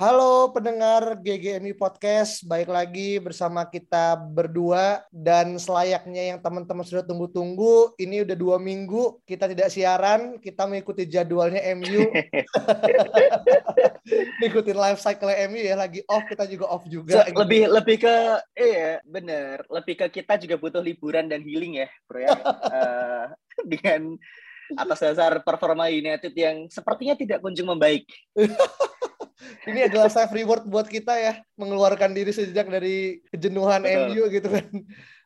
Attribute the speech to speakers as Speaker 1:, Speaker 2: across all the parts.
Speaker 1: Halo pendengar GGMI Podcast, baik lagi bersama kita berdua dan selayaknya yang teman-teman sudah tunggu-tunggu, ini udah dua minggu kita tidak siaran, kita mengikuti jadwalnya MU, ngikutin life cycle MU ya, lagi off kita juga off juga.
Speaker 2: So, lebih lebih ke iya bener, lebih ke kita juga butuh liburan dan healing ya, bro ya, uh, dengan atas dasar performa United yang sepertinya tidak kunjung membaik.
Speaker 1: ini adalah self reward buat kita ya mengeluarkan diri sejak dari kejenuhan betul. MU gitu kan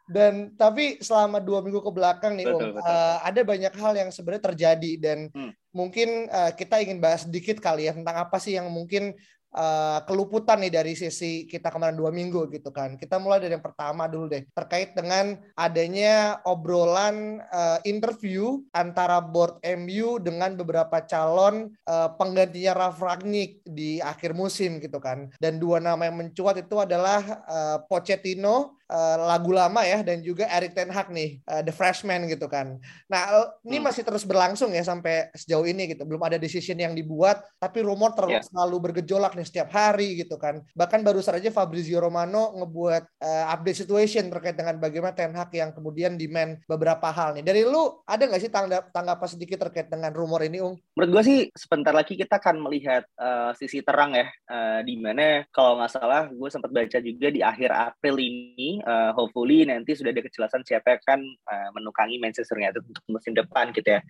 Speaker 1: dan tapi selama dua minggu ke belakang nih betul, Om betul. Uh, ada banyak hal yang sebenarnya terjadi dan hmm. mungkin uh, kita ingin bahas sedikit kali ya tentang apa sih yang mungkin uh, keluputan nih dari sisi kita kemarin dua minggu gitu kan. Kita mulai dari yang pertama dulu deh terkait dengan adanya obrolan uh, interview antara board MU dengan beberapa calon uh, penggantinya Ralf Ragnik di akhir musim gitu kan. Dan dua nama yang mencuat itu adalah uh, Pochettino uh, lagu lama ya dan juga Eric Ten Hag nih uh, The Freshman gitu kan. Nah ini hmm. masih terus berlangsung ya sampai sejauh ini gitu. Belum ada decision yang dibuat tapi rumor terlalu yeah. selalu bergejolak nih setiap hari gitu kan. Bahkan baru saja Fabrizio Romano ngebuat uh, update situation terkait dengan bagaimana Ten Hag yang kemudian demand beberapa hal nih. Dari lu ada nggak sih tanggap tanggapan sedikit terkait dengan rumor ini, Ung?
Speaker 2: Menurut gue sih sebentar lagi kita akan melihat uh, sisi terang ya, uh, di mana kalau nggak salah gue sempat baca juga di akhir April ini uh, hopefully nanti sudah ada kejelasan siapa yang akan uh, menukangi Manchester United untuk musim depan gitu ya.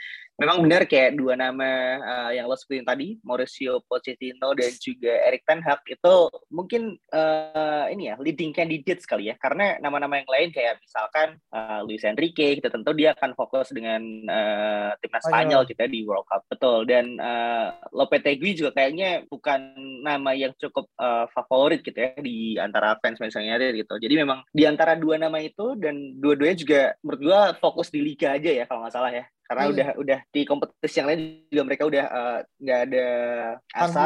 Speaker 2: Memang benar kayak dua nama uh, yang lo sebutin tadi, Mauricio Pochettino dan juga Erik Ten Hag itu mungkin uh, ini ya leading candidate sekali ya karena nama-nama yang lain kayak misalkan uh, Luis Enrique kita tentu dia akan fokus dengan uh, timnas oh, Spanyol iya. kita gitu di World Cup betul dan uh, Lopetegui juga kayaknya bukan nama yang cukup uh, favorit gitu ya di antara fans Manchester United gitu. Jadi memang di antara dua nama itu dan dua-duanya juga menurut gua fokus di liga aja ya kalau nggak salah ya karena hmm. udah udah di kompetisi yang lain juga mereka udah eh, nggak uh, ada asa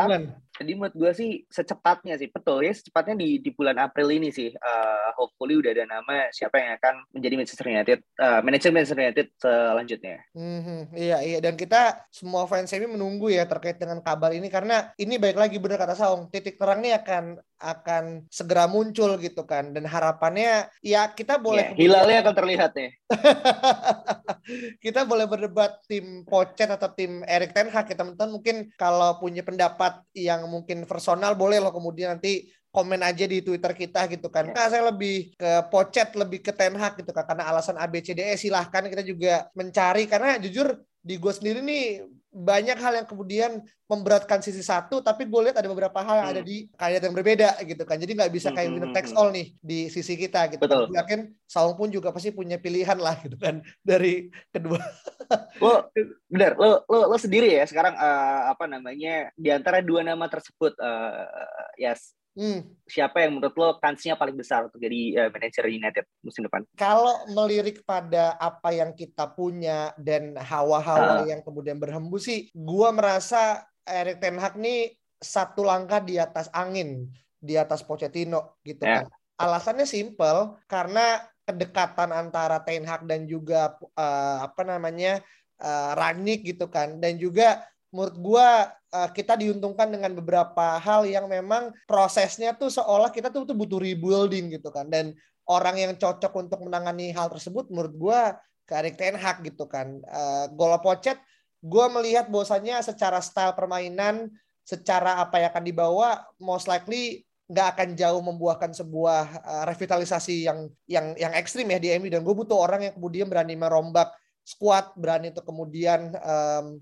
Speaker 2: jadi menurut gue sih secepatnya sih betul ya secepatnya di di bulan April ini sih uh, hopefully udah ada nama siapa yang akan menjadi Manchester United uh, manajer Manchester United selanjutnya.
Speaker 1: Hmm, iya iya. Dan kita semua fans ini menunggu ya terkait dengan kabar ini karena ini baik lagi benar kata Saung titik terangnya akan akan segera muncul gitu kan. Dan harapannya ya kita boleh
Speaker 2: yeah, hilalnya akan terlihat nih.
Speaker 1: Kita boleh berdebat tim Pocet atau tim Erik Ten Hag ya teman-teman. Mungkin kalau punya pendapat yang mungkin personal boleh loh kemudian nanti komen aja di Twitter kita gitu kan. Kak saya lebih ke Pocet, lebih ke Ten Hag gitu kan karena alasan ABCDE silahkan kita juga mencari. Karena jujur di gue sendiri nih banyak hal yang kemudian memberatkan sisi satu tapi gue lihat ada beberapa hal yang hmm. ada di kandidat yang berbeda gitu kan jadi nggak bisa kayak winner takes all nih di sisi kita gitu
Speaker 2: Betul.
Speaker 1: Gue yakin Saung pun juga pasti punya pilihan lah gitu kan dari kedua
Speaker 2: lo bener lo lo lo sendiri ya sekarang uh, apa namanya di antara dua nama tersebut uh, yes Hmm. Siapa yang menurut lo kansnya paling besar untuk jadi uh, manajer United musim depan?
Speaker 1: Kalau melirik pada apa yang kita punya dan hawa-hawa uh. yang kemudian berhembus sih, gua merasa Erik Ten Hag nih satu langkah di atas angin, di atas Pochettino gitu yeah. kan. Alasannya simple karena kedekatan antara Ten Hag dan juga uh, apa namanya uh, Rangnick gitu kan dan juga menurut gua uh, kita diuntungkan dengan beberapa hal yang memang prosesnya tuh seolah kita tuh, tuh butuh rebuilding gitu kan. Dan orang yang cocok untuk menangani hal tersebut menurut gua ke Erik Ten Hag gitu kan. Uh, gol Pocet gua melihat bahwasanya secara style permainan secara apa yang akan dibawa most likely nggak akan jauh membuahkan sebuah uh, revitalisasi yang yang yang ekstrim ya di MU dan gue butuh orang yang kemudian berani merombak squad berani untuk kemudian um,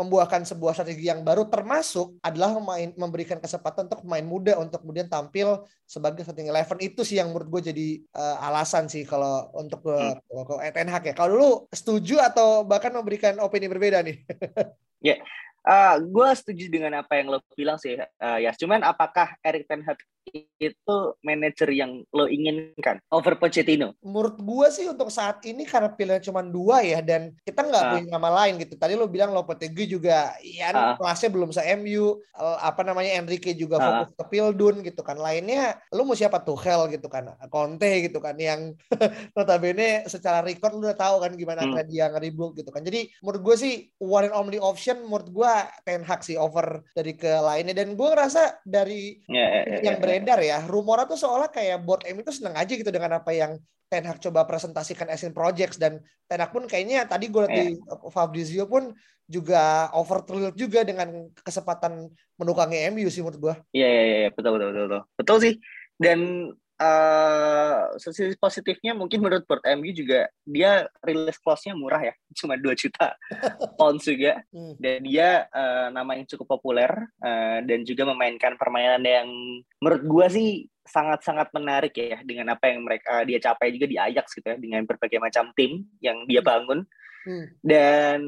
Speaker 1: membuahkan sebuah strategi yang baru termasuk adalah memain, memberikan kesempatan untuk pemain muda untuk kemudian tampil sebagai starting eleven itu sih yang menurut gue jadi uh, alasan sih kalau untuk ke, hmm. ke Ten Hag ya. Kalau lu setuju atau bahkan memberikan opini berbeda nih?
Speaker 2: Ya, yeah. Uh, gue setuju dengan apa yang lo bilang sih, uh, ya. Cuman apakah Erik Ten Hag itu manajer yang lo inginkan over Pochettino?
Speaker 1: Menurut gue sih untuk saat ini karena pilihan cuma dua ya dan kita nggak uh. punya nama lain gitu. Tadi lo bilang Lopetegui juga ya uh. kelasnya belum se MU, apa namanya Enrique juga fokus uh. ke Pildun gitu kan. Lainnya lo mau siapa Tuchel gitu kan, Conte gitu kan yang notabene secara record lo udah tahu kan gimana hmm. dia ngeribut gitu kan. Jadi menurut gue sih one and only option menurut gue Ten Hag sih over dari ke lainnya dan gue ngerasa dari yeah, yeah, yeah, yang beredar beredar ya, rumornya tuh seolah kayak board M itu seneng aja gitu dengan apa yang Ten Hag coba presentasikan Asian Projects dan Ten Hag pun kayaknya tadi gue lihat yeah. di Fabrizio pun juga over thrilled juga dengan kesempatan menukangi MU sih menurut gue.
Speaker 2: Iya iya iya betul betul betul betul. Betul sih. Dan uh, sisi positifnya mungkin menurut Board MU juga dia rilis clause-nya murah ya, cuma 2 juta pounds juga. Hmm. Dan dia uh, nama yang cukup populer uh, dan juga memainkan permainan yang menurut gua sih sangat-sangat menarik ya dengan apa yang mereka dia capai juga di Ajax gitu ya dengan berbagai macam tim yang dia hmm. bangun. Hmm. Dan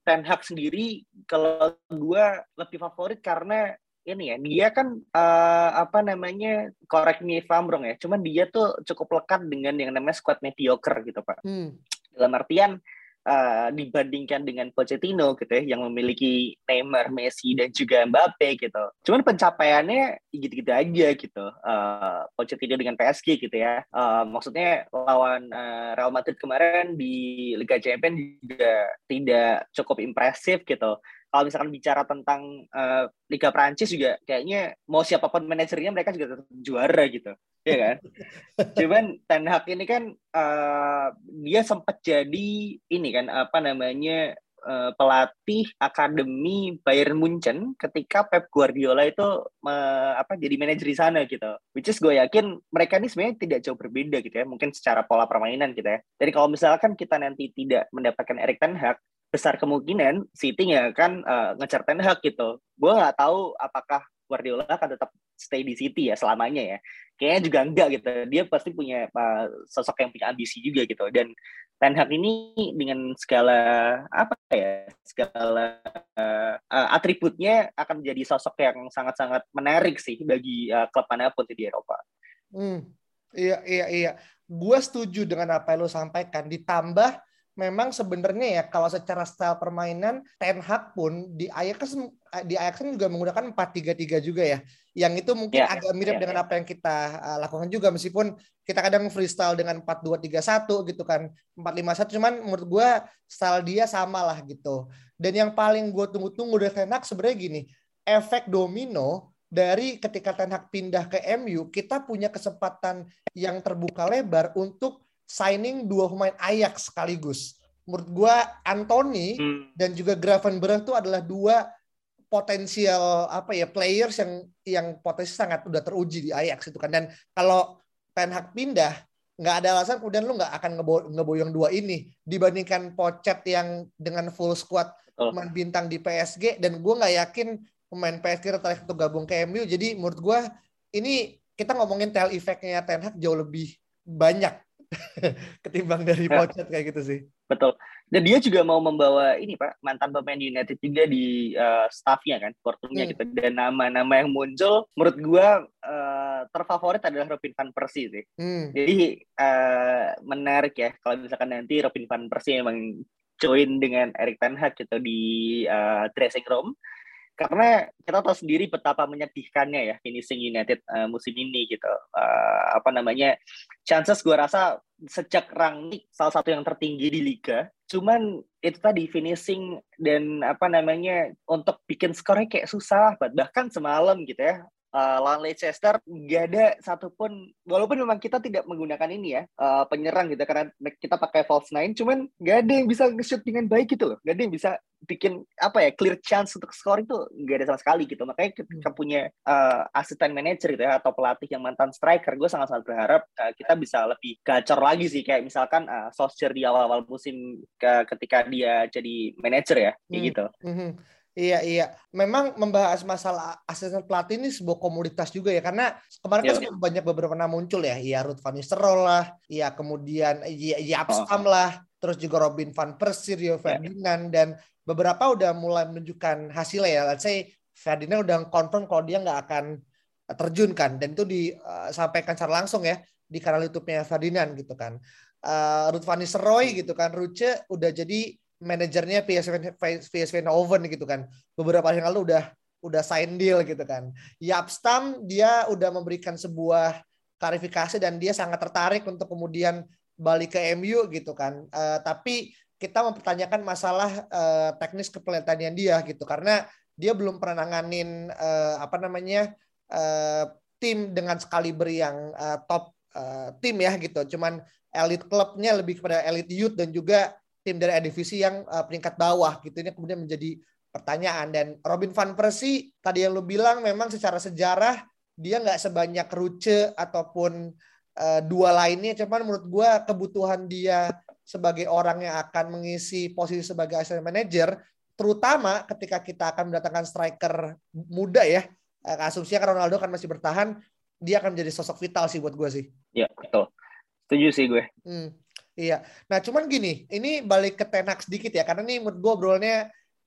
Speaker 2: Ten Hag sendiri kalau gua lebih favorit karena ini ya dia kan uh, apa namanya correct me if I'm wrong ya cuman dia tuh cukup lekat dengan yang namanya squad mediocre gitu pak hmm. dalam artian uh, dibandingkan dengan Pochettino gitu ya yang memiliki Neymar, Messi dan juga Mbappe gitu. Cuman pencapaiannya gitu-gitu aja gitu. Uh, Pochettino dengan PSG gitu ya. Uh, maksudnya lawan uh, Real Madrid kemarin di Liga Champions juga tidak cukup impresif gitu kalau misalkan bicara tentang uh, Liga Prancis juga kayaknya mau siapa pun manajernya mereka juga tetap juara gitu ya kan cuman Ten Hag ini kan uh, dia sempat jadi ini kan apa namanya uh, pelatih akademi Bayern Munchen ketika Pep Guardiola itu uh, apa jadi manajer di sana gitu. Which is gue yakin mereka ini sebenarnya tidak jauh berbeda gitu ya, mungkin secara pola permainan gitu ya. Jadi kalau misalkan kita nanti tidak mendapatkan Erik Ten Hag, besar kemungkinan City ya kan uh, ngejar Ten Hag gitu. Gue nggak tahu apakah Guardiola akan tetap stay di City ya selamanya ya. Kayaknya juga enggak gitu. Dia pasti punya uh, sosok yang punya ambisi juga gitu. Dan Ten Hag ini dengan segala apa ya, segala uh, atributnya akan menjadi sosok yang sangat-sangat menarik sih bagi uh, klub mana pun di Eropa.
Speaker 1: Hmm. Iya, iya, iya. Gue setuju dengan apa yang lo sampaikan. Ditambah memang sebenarnya ya kalau secara style permainan Ten Hag pun di Ajax di Ajax kan juga menggunakan 4-3-3 juga ya. Yang itu mungkin yeah, agak mirip yeah, dengan yeah. apa yang kita uh, lakukan juga meskipun kita kadang freestyle dengan 4-2-3-1 gitu kan. 4-5-1 cuman menurut gue style dia sama lah gitu. Dan yang paling gue tunggu-tunggu dari Ten Hag sebenarnya gini, efek domino dari ketika Ten Hag pindah ke MU, kita punya kesempatan yang terbuka lebar untuk signing dua pemain Ajax sekaligus. Menurut gue Anthony hmm. dan juga Gravenberch itu adalah dua potensial apa ya players yang yang potensi sangat udah teruji di Ajax itu kan dan kalau Ten Hag pindah nggak ada alasan kemudian lu nggak akan ngebo ngeboyong dua ini dibandingkan Pochet yang dengan full squad pemain bintang di PSG dan gue nggak yakin pemain PSG tertarik untuk gabung ke MU jadi menurut gue ini kita ngomongin tail effect-nya Ten Hag jauh lebih banyak ketimbang dari ya. Pochet kayak gitu sih.
Speaker 2: Betul. Dan dia juga mau membawa ini Pak, mantan pemain United juga di uh, staffnya kan, portumnya hmm. gitu. Dan nama-nama yang muncul menurut gua uh, terfavorit adalah Robin van Persie sih. Hmm. Jadi uh, menarik ya kalau misalkan nanti Robin van Persie memang join dengan Erik Ten Hag gitu di uh, dressing room karena kita tahu sendiri betapa menyedihkannya ya finishing United uh, musim ini gitu. Uh, apa namanya chances gue rasa sejak Rangnick salah satu yang tertinggi di liga. Cuman itu tadi finishing dan apa namanya untuk bikin skornya kayak susah bahkan semalam gitu ya uh, lawan Leicester nggak ada satupun walaupun memang kita tidak menggunakan ini ya uh, penyerang gitu karena kita pakai false nine cuman nggak ada yang bisa nge-shoot dengan baik gitu loh nggak ada yang bisa bikin apa ya clear chance untuk skor itu nggak ada sama sekali gitu makanya kita hmm. punya uh, asisten manager gitu ya atau pelatih yang mantan striker gue sangat sangat berharap uh, kita bisa lebih gacor lagi sih kayak misalkan uh, Solskjaer di awal-awal musim ke, ketika dia jadi manager ya kayak hmm. gitu hmm.
Speaker 1: Iya iya, memang membahas masalah asisten pelatih ini sebuah komoditas juga ya karena kemarin kan ya, banyak beberapa nama muncul ya, ya Ruth van Nistelrooy lah, ya kemudian ya, ya Abstam oh. lah, terus juga Robin van Persie, Rio ya. Ferdinand ya. dan beberapa udah mulai menunjukkan hasilnya ya. Let's say Ferdinand udah confirm kalau dia nggak akan terjun kan dan itu disampaikan secara langsung ya di kanal YouTube-nya Ferdinand gitu kan. Uh, Ruth van Nistelrooy gitu kan, Ruce udah jadi manajernya PSV PSV Eindhoven gitu kan. Beberapa hari yang lalu udah udah sign deal gitu kan. Yapstam dia udah memberikan sebuah klarifikasi dan dia sangat tertarik untuk kemudian balik ke MU gitu kan. Uh, tapi kita mempertanyakan masalah uh, teknis kepelatihan dia gitu karena dia belum pernah nanganin uh, apa namanya uh, tim dengan sekaliber yang uh, top uh, tim ya gitu. Cuman elite klubnya lebih kepada elite youth dan juga tim dari divisi yang uh, peringkat bawah gitu. Ini kemudian menjadi pertanyaan. Dan Robin van Persie tadi yang lu bilang memang secara sejarah dia nggak sebanyak Ruce ataupun uh, dua lainnya. Cuman menurut gue kebutuhan dia sebagai orang yang akan mengisi posisi sebagai assistant manager terutama ketika kita akan mendatangkan striker muda ya uh, asumsinya karena Ronaldo kan masih bertahan dia akan menjadi sosok vital sih buat gue sih.
Speaker 2: Ya betul. Setuju sih gue.
Speaker 1: Hmm, iya nah cuman gini ini balik ke tenak sedikit ya karena ini menurut gue obrolnya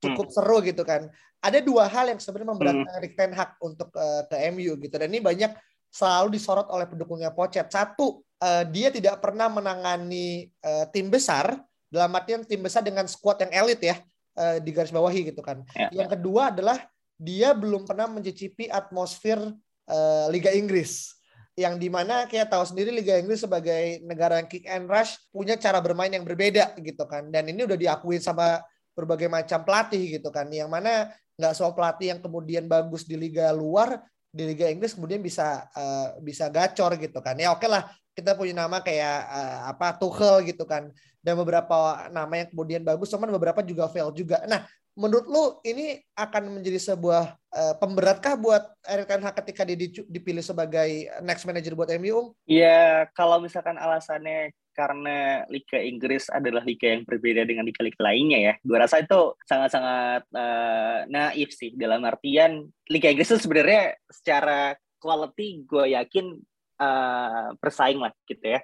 Speaker 1: cukup hmm. seru gitu kan ada dua hal yang sebenarnya memberatkan hmm. Erik Ten Hag untuk uh, ke MU gitu dan ini banyak selalu disorot oleh pendukungnya Pochet. Satu, uh, dia tidak pernah menangani uh, tim besar dalam artian tim besar dengan skuad yang elit ya uh, di garis bawahi gitu kan. Ya. Yang kedua adalah dia belum pernah mencicipi atmosfer uh, Liga Inggris yang di mana kayak tahu sendiri Liga Inggris sebagai negara yang kick and rush punya cara bermain yang berbeda gitu kan. Dan ini udah diakui sama berbagai macam pelatih gitu kan. Yang mana nggak semua pelatih yang kemudian bagus di liga luar di liga Inggris kemudian bisa uh, bisa gacor gitu kan. Ya oke okay lah kita punya nama kayak uh, apa Tuchel gitu kan dan beberapa nama yang kemudian bagus cuman beberapa juga fail juga nah menurut lu ini akan menjadi sebuah uh, pemberatkah buat Erik Ten Hag ketika dia dipilih sebagai next manager buat MU?
Speaker 2: Ya kalau misalkan alasannya karena Liga Inggris adalah liga yang berbeda dengan liga-liga lainnya ya. Gue rasa itu sangat-sangat uh, naif sih dalam artian Liga Inggris itu sebenarnya secara quality gue yakin uh, bersaing lah gitu ya.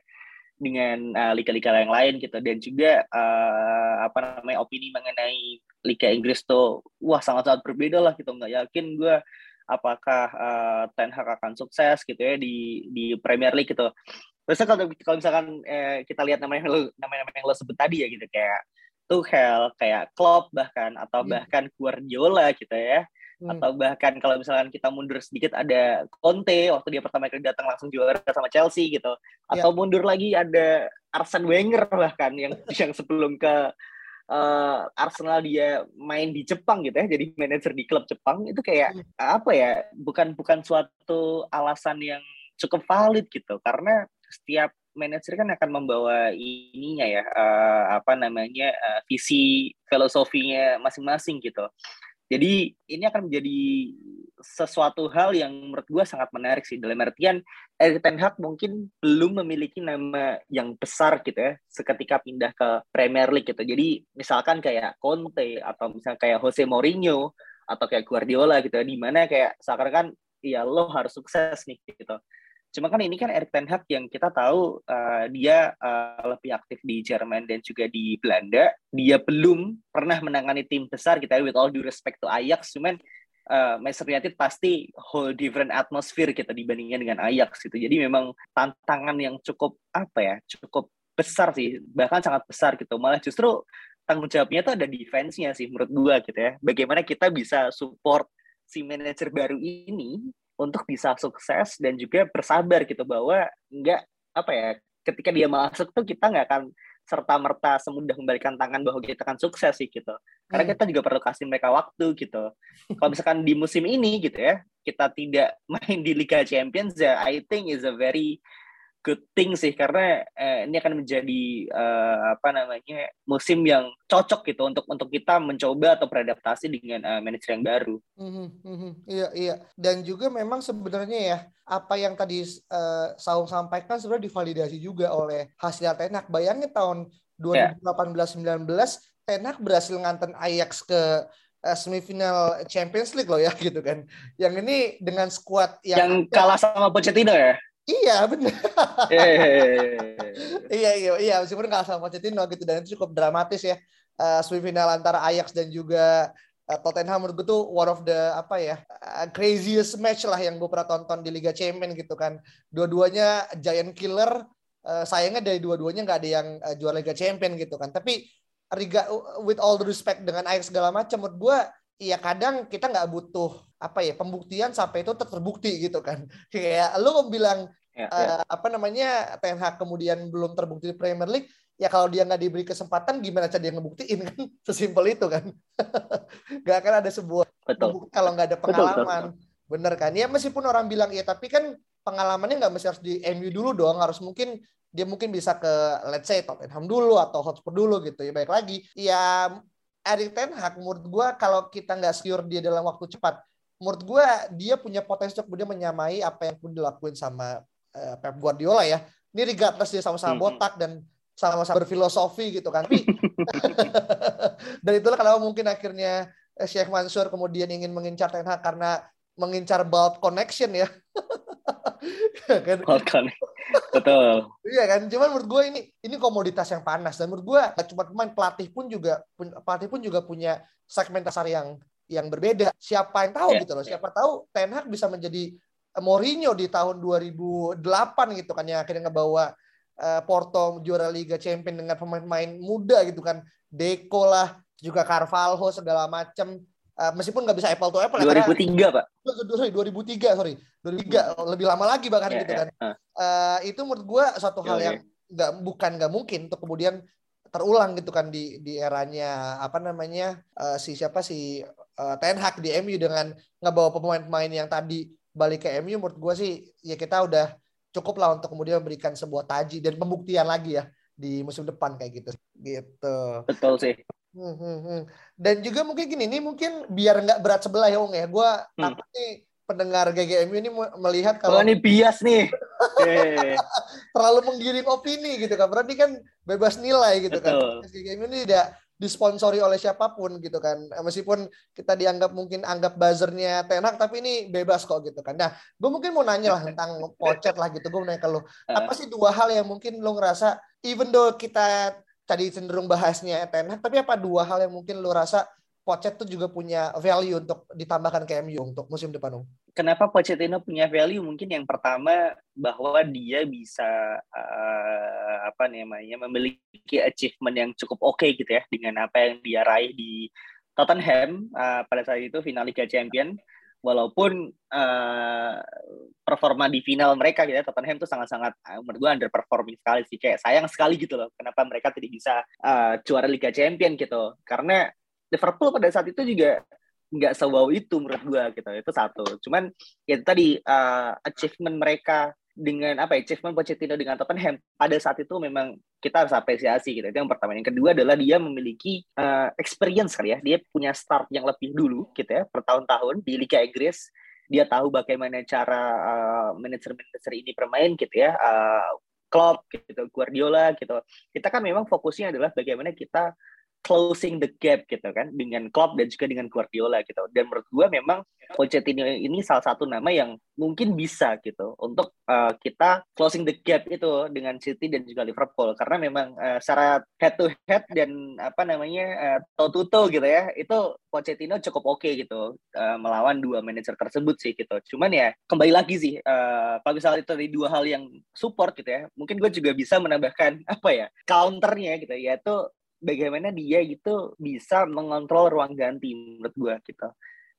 Speaker 2: Dengan uh, liga-liga yang lain gitu. Dan juga uh, apa namanya opini mengenai Liga Inggris tuh wah sangat-sangat berbeda lah gitu. Nggak yakin gue apakah uh, Ten Hag akan sukses gitu ya di di Premier League gitu. Terus kalau kalau misalkan eh, kita lihat nama yang lo nama-nama yang lo sebut tadi ya gitu. Kayak Tuchel, kayak Klopp bahkan atau hmm. bahkan Guardiola gitu ya. Hmm. Atau bahkan kalau misalkan kita mundur sedikit ada Conte waktu dia pertama kali datang langsung juara sama Chelsea gitu. Ya. Atau yeah. mundur lagi ada Arsene Wenger bahkan yang yang sebelum ke uh, Arsenal dia main di Jepang gitu ya, jadi manajer di klub Jepang itu kayak hmm. apa ya? Bukan bukan suatu alasan yang cukup valid gitu karena setiap manajer kan akan membawa ininya ya uh, apa namanya uh, visi filosofinya masing-masing gitu. Jadi ini akan menjadi sesuatu hal yang menurut gue sangat menarik sih dalam artian Erik Ten Hag mungkin belum memiliki nama yang besar gitu ya seketika pindah ke Premier League gitu. Jadi misalkan kayak Conte atau misalnya kayak Jose Mourinho atau kayak Guardiola gitu ya, di mana kayak seakan kan ya lo harus sukses nih gitu. Cuma kan ini kan Erik Ten Hag yang kita tahu uh, dia uh, lebih aktif di Jerman dan juga di Belanda. Dia belum pernah menangani tim besar kita with all due respect to Ajax. Cuman uh, Manchester United pasti whole different atmosphere kita dibandingkan dengan Ajax gitu. Jadi memang tantangan yang cukup apa ya, cukup besar sih, bahkan sangat besar gitu. Malah justru tanggung jawabnya tuh ada defense-nya sih menurut gua gitu ya. Bagaimana kita bisa support si manajer baru ini untuk bisa sukses dan juga bersabar gitu bahwa enggak apa ya ketika dia masuk tuh kita nggak akan serta merta semudah membalikan tangan bahwa kita akan sukses sih gitu karena hmm. kita juga perlu kasih mereka waktu gitu kalau misalkan di musim ini gitu ya kita tidak main di Liga Champions ya I think is a very good thing sih karena eh, ini akan menjadi eh, apa namanya musim yang cocok gitu untuk untuk kita mencoba atau beradaptasi dengan eh, manajer yang baru.
Speaker 1: Mm-hmm, mm-hmm. Iya iya dan juga memang sebenarnya ya apa yang tadi eh, Saung sampaikan sebenarnya divalidasi juga oleh hasil Tenak. Bayangin tahun 2018-19 yeah. Tenak berhasil nganten Ajax ke uh, semifinal Champions League loh ya gitu kan. Yang ini dengan skuad
Speaker 2: yang yang kalah sama Pochettino ya.
Speaker 1: Iya benar. iya iya iya meskipun nggak sama Pochettino gitu dan itu cukup dramatis ya uh, semifinal antara Ajax dan juga uh, Tottenham menurut gue tuh one of the apa ya uh, craziest match lah yang gue pernah tonton di Liga Champions gitu kan. Dua-duanya giant killer. Uh, sayangnya dari dua-duanya nggak ada yang uh, juara Liga Champions gitu kan. Tapi Riga with all the respect dengan Ajax segala macam menurut gue ya kadang kita nggak butuh apa ya pembuktian sampai itu terbukti gitu kan kayak lu bilang ya, uh, apa namanya Ten Hag kemudian belum terbukti di Premier League ya kalau dia nggak diberi kesempatan gimana cara dia ngebuktiin kan? Sesimpel itu kan? Nggak akan ada sebuah betul. kalau nggak ada pengalaman betul, betul. bener kan? Ya meskipun orang bilang ya tapi kan pengalamannya nggak mesti harus di MU dulu dong. Harus mungkin dia mungkin bisa ke let's say Tottenham dulu atau Hotspur dulu gitu. Ya baik lagi. Ya Erik Ten Hag menurut gue kalau kita nggak secure dia dalam waktu cepat, menurut gue dia punya potensi untuk kemudian menyamai apa yang pun dilakuin sama uh, Pep Guardiola ya. Ini regardless dia sama-sama hmm. botak dan sama-sama berfilosofi gitu kan. Tapi dan itulah kenapa mungkin akhirnya eh, Sheikh Mansur kemudian ingin mengincar Ten Hag karena mengincar belt connection ya.
Speaker 2: kan? Betul.
Speaker 1: iya kan. Cuman menurut gue ini ini komoditas yang panas dan menurut gue cuma pemain pelatih pun juga pelatih pun juga punya segmen pasar yang yang berbeda. Siapa yang tahu yeah. gitu loh. Siapa tahu Ten Hag bisa menjadi Mourinho di tahun 2008 gitu kan yang akhirnya ngebawa uh, Porto juara Liga Champions dengan pemain-pemain muda gitu kan. Deco lah, juga Carvalho segala macam Uh, meskipun nggak bisa apple to apple
Speaker 2: 2003 ya, pak
Speaker 1: sorry 2003 sorry 2003 hmm. lebih lama lagi bahkan yeah, gitu yeah. kan uh, itu menurut gue suatu hal yang nggak bukan nggak mungkin untuk kemudian terulang gitu kan di di eranya apa namanya uh, si siapa si uh, Ten Hag di MU dengan ngebawa pemain-pemain yang tadi balik ke MU menurut gue sih ya kita udah cukup lah untuk kemudian memberikan sebuah taji dan pembuktian lagi ya di musim depan kayak gitu gitu
Speaker 2: betul sih
Speaker 1: Hmm, hmm, hmm. Dan juga mungkin gini, ini mungkin biar nggak berat sebelah ya Ung ya. Gue hmm. takut nih pendengar GGMU ini melihat kalau
Speaker 2: oh, ini bias nih
Speaker 1: terlalu menggiring opini gitu kan berarti kan bebas nilai gitu. Betul. kan GGMU ini tidak disponsori oleh siapa pun gitu kan. Meskipun kita dianggap mungkin anggap buzzernya tenak tapi ini bebas kok gitu kan. Nah gue mungkin mau nanya lah tentang pocet lah gitu. Gue mau nanya ke lo apa sih dua hal yang mungkin lo ngerasa even though kita tadi cenderung bahasnya Ten Hag, tapi apa dua hal yang mungkin lo rasa Pochet tuh juga punya value untuk ditambahkan ke MU untuk musim depan, Om?
Speaker 2: Kenapa Pochettino punya value? Mungkin yang pertama bahwa dia bisa uh, apa namanya memiliki achievement yang cukup oke okay gitu ya dengan apa yang dia raih di Tottenham uh, pada saat itu final Liga Champion walaupun uh, performa di final mereka gitu ya Tottenham tuh sangat-sangat menurut gue underperforming sekali sih kayak sayang sekali gitu loh kenapa mereka tidak bisa uh, juara Liga Champion gitu karena Liverpool pada saat itu juga nggak sewow itu menurut gue gitu itu satu cuman ya tadi uh, achievement mereka dengan apa ya achievement Pochettino dengan Tottenham pada saat itu memang kita harus apresiasi gitu. Itu yang pertama. Yang kedua adalah dia memiliki uh, experience kali ya. Dia punya start yang lebih dulu gitu ya, bertahun-tahun di Liga Inggris. Dia tahu bagaimana cara uh, manajer-manajer ini bermain gitu ya. Uh, Klopp gitu, Guardiola gitu. Kita kan memang fokusnya adalah bagaimana kita closing the gap gitu kan dengan Klopp dan juga dengan Guardiola gitu. Dan menurut gue memang Pochettino ini salah satu nama yang mungkin bisa gitu untuk uh, kita closing the gap itu dengan City dan juga Liverpool karena memang uh, secara head to head dan apa namanya uh, toe to toe gitu ya itu Pochettino cukup oke okay gitu uh, melawan dua manajer tersebut sih gitu. Cuman ya kembali lagi sih uh, kalau misalnya itu dari dua hal yang support gitu ya mungkin gue juga bisa menambahkan apa ya counternya gitu yaitu bagaimana dia gitu bisa mengontrol ruang ganti menurut gue gitu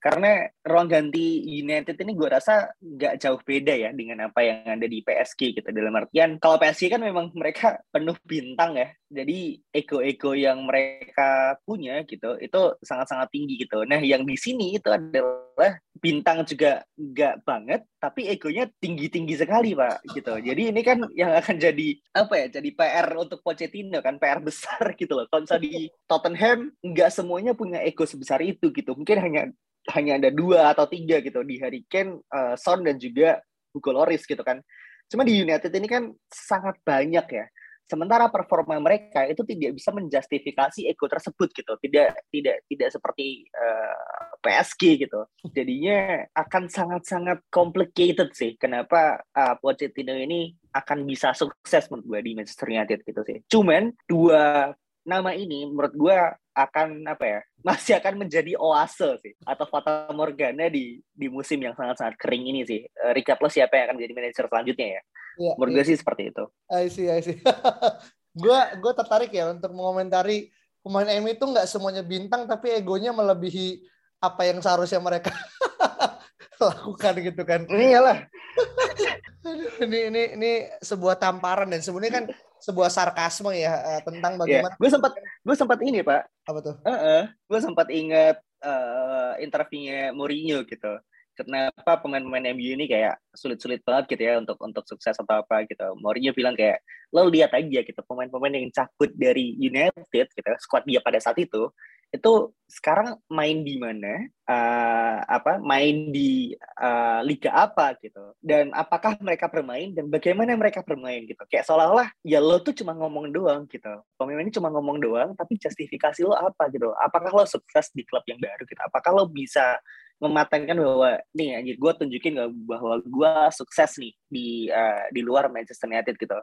Speaker 2: karena ruang ganti United ini gue rasa nggak jauh beda ya dengan apa yang ada di PSG gitu. Dalam artian kalau PSG kan memang mereka penuh bintang ya. Jadi ego-ego yang mereka punya gitu itu sangat-sangat tinggi gitu. Nah yang di sini itu adalah bintang juga nggak banget tapi egonya tinggi-tinggi sekali pak gitu. Jadi ini kan yang akan jadi apa ya jadi PR untuk Pochettino kan PR besar gitu loh. Kalau di Tottenham nggak semuanya punya ego sebesar itu gitu. Mungkin hanya hanya ada dua atau tiga gitu di Harry Kane, uh, Son dan juga Hugo Lloris gitu kan. Cuma di United ini kan sangat banyak ya. Sementara performa mereka itu tidak bisa menjustifikasi ego tersebut gitu. Tidak tidak tidak seperti uh, eh, PSG gitu. Jadinya akan sangat-sangat complicated sih. Kenapa uh, Pochettino ini akan bisa sukses menurut gue di Manchester United gitu sih. Cuman dua nama ini menurut gue akan apa ya masih akan menjadi oase sih atau fata morgana di di musim yang sangat-sangat kering ini sih. Uh, Plus siapa yang akan menjadi manajer selanjutnya ya? Yeah, menurut yeah. gue sih seperti itu.
Speaker 1: I see, I see. gue gue tertarik ya untuk mengomentari pemain MU itu nggak semuanya bintang tapi egonya melebihi apa yang seharusnya mereka lakukan gitu kan.
Speaker 2: Iyalah.
Speaker 1: ini ini ini sebuah tamparan dan sebenarnya kan sebuah sarkasme ya uh, tentang iya, bagaimana.
Speaker 2: Yeah. Gue sempat gue sempat ini pak.
Speaker 1: Apa tuh?
Speaker 2: Uh -uh, gue sempat ingat uh, interviewnya Mourinho gitu. Kenapa pemain-pemain MU ini kayak sulit-sulit banget gitu ya untuk untuk sukses atau apa gitu. Mourinho bilang kayak lo lihat aja gitu pemain-pemain yang cabut dari United gitu, squad dia pada saat itu itu sekarang main di mana? Uh, apa main di uh, liga apa gitu? Dan apakah mereka bermain dan bagaimana mereka bermain gitu? Kayak seolah-olah ya lo tuh cuma ngomong doang gitu. Pemain ini cuma ngomong doang tapi justifikasi lo apa gitu? Apakah lo sukses di klub yang baru gitu? Apakah lo bisa mematangkan bahwa nih anjir gue tunjukin bahwa gue sukses nih di uh, di luar Manchester United gitu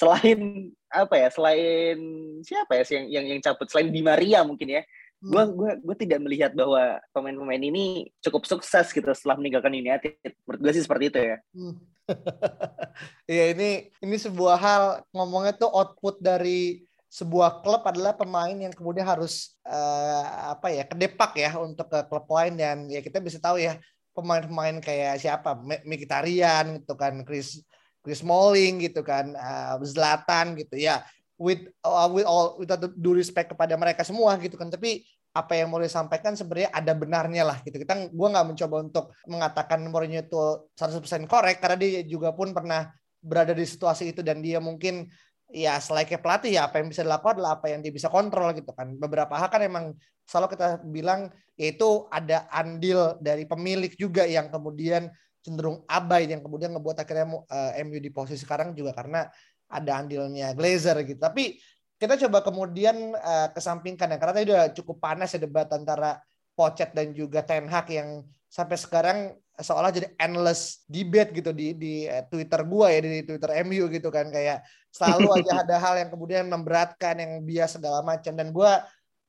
Speaker 2: selain apa ya selain siapa ya yang yang yang cabut selain Di Maria mungkin ya gue hmm. gue gue tidak melihat bahwa pemain-pemain ini cukup sukses gitu setelah meninggalkan United menurut gue sih seperti itu ya hmm.
Speaker 1: Iya ini ini sebuah hal ngomongnya tuh output dari sebuah klub adalah pemain yang kemudian harus uh, apa ya kedepak ya untuk ke klub lain dan ya kita bisa tahu ya pemain-pemain kayak siapa Mkhitaryan gitu kan Chris Chris Smalling gitu kan, uh, Zlatan gitu ya. With uh, with all with due respect kepada mereka semua gitu kan. Tapi apa yang mau disampaikan sebenarnya ada benarnya lah gitu. Kita gua nggak mencoba untuk mengatakan Mourinho itu 100% korek karena dia juga pun pernah berada di situasi itu dan dia mungkin ya selain pelatih ya apa yang bisa dilakukan adalah apa yang dia bisa kontrol gitu kan. Beberapa hal kan emang selalu kita bilang yaitu ada andil dari pemilik juga yang kemudian cenderung abai yang kemudian ngebuat akhirnya uh, eh, MU di posisi sekarang juga karena ada andilnya Glazer gitu. Tapi kita coba kemudian uh, kesampingkan ya karena tadi udah cukup panas ya debat antara Pochet dan juga Ten Hag yang sampai sekarang seolah jadi endless debate gitu di di uh, Twitter gua ya di Twitter MU gitu kan kayak selalu aja ada hal yang kemudian memberatkan yang bias segala macam dan gua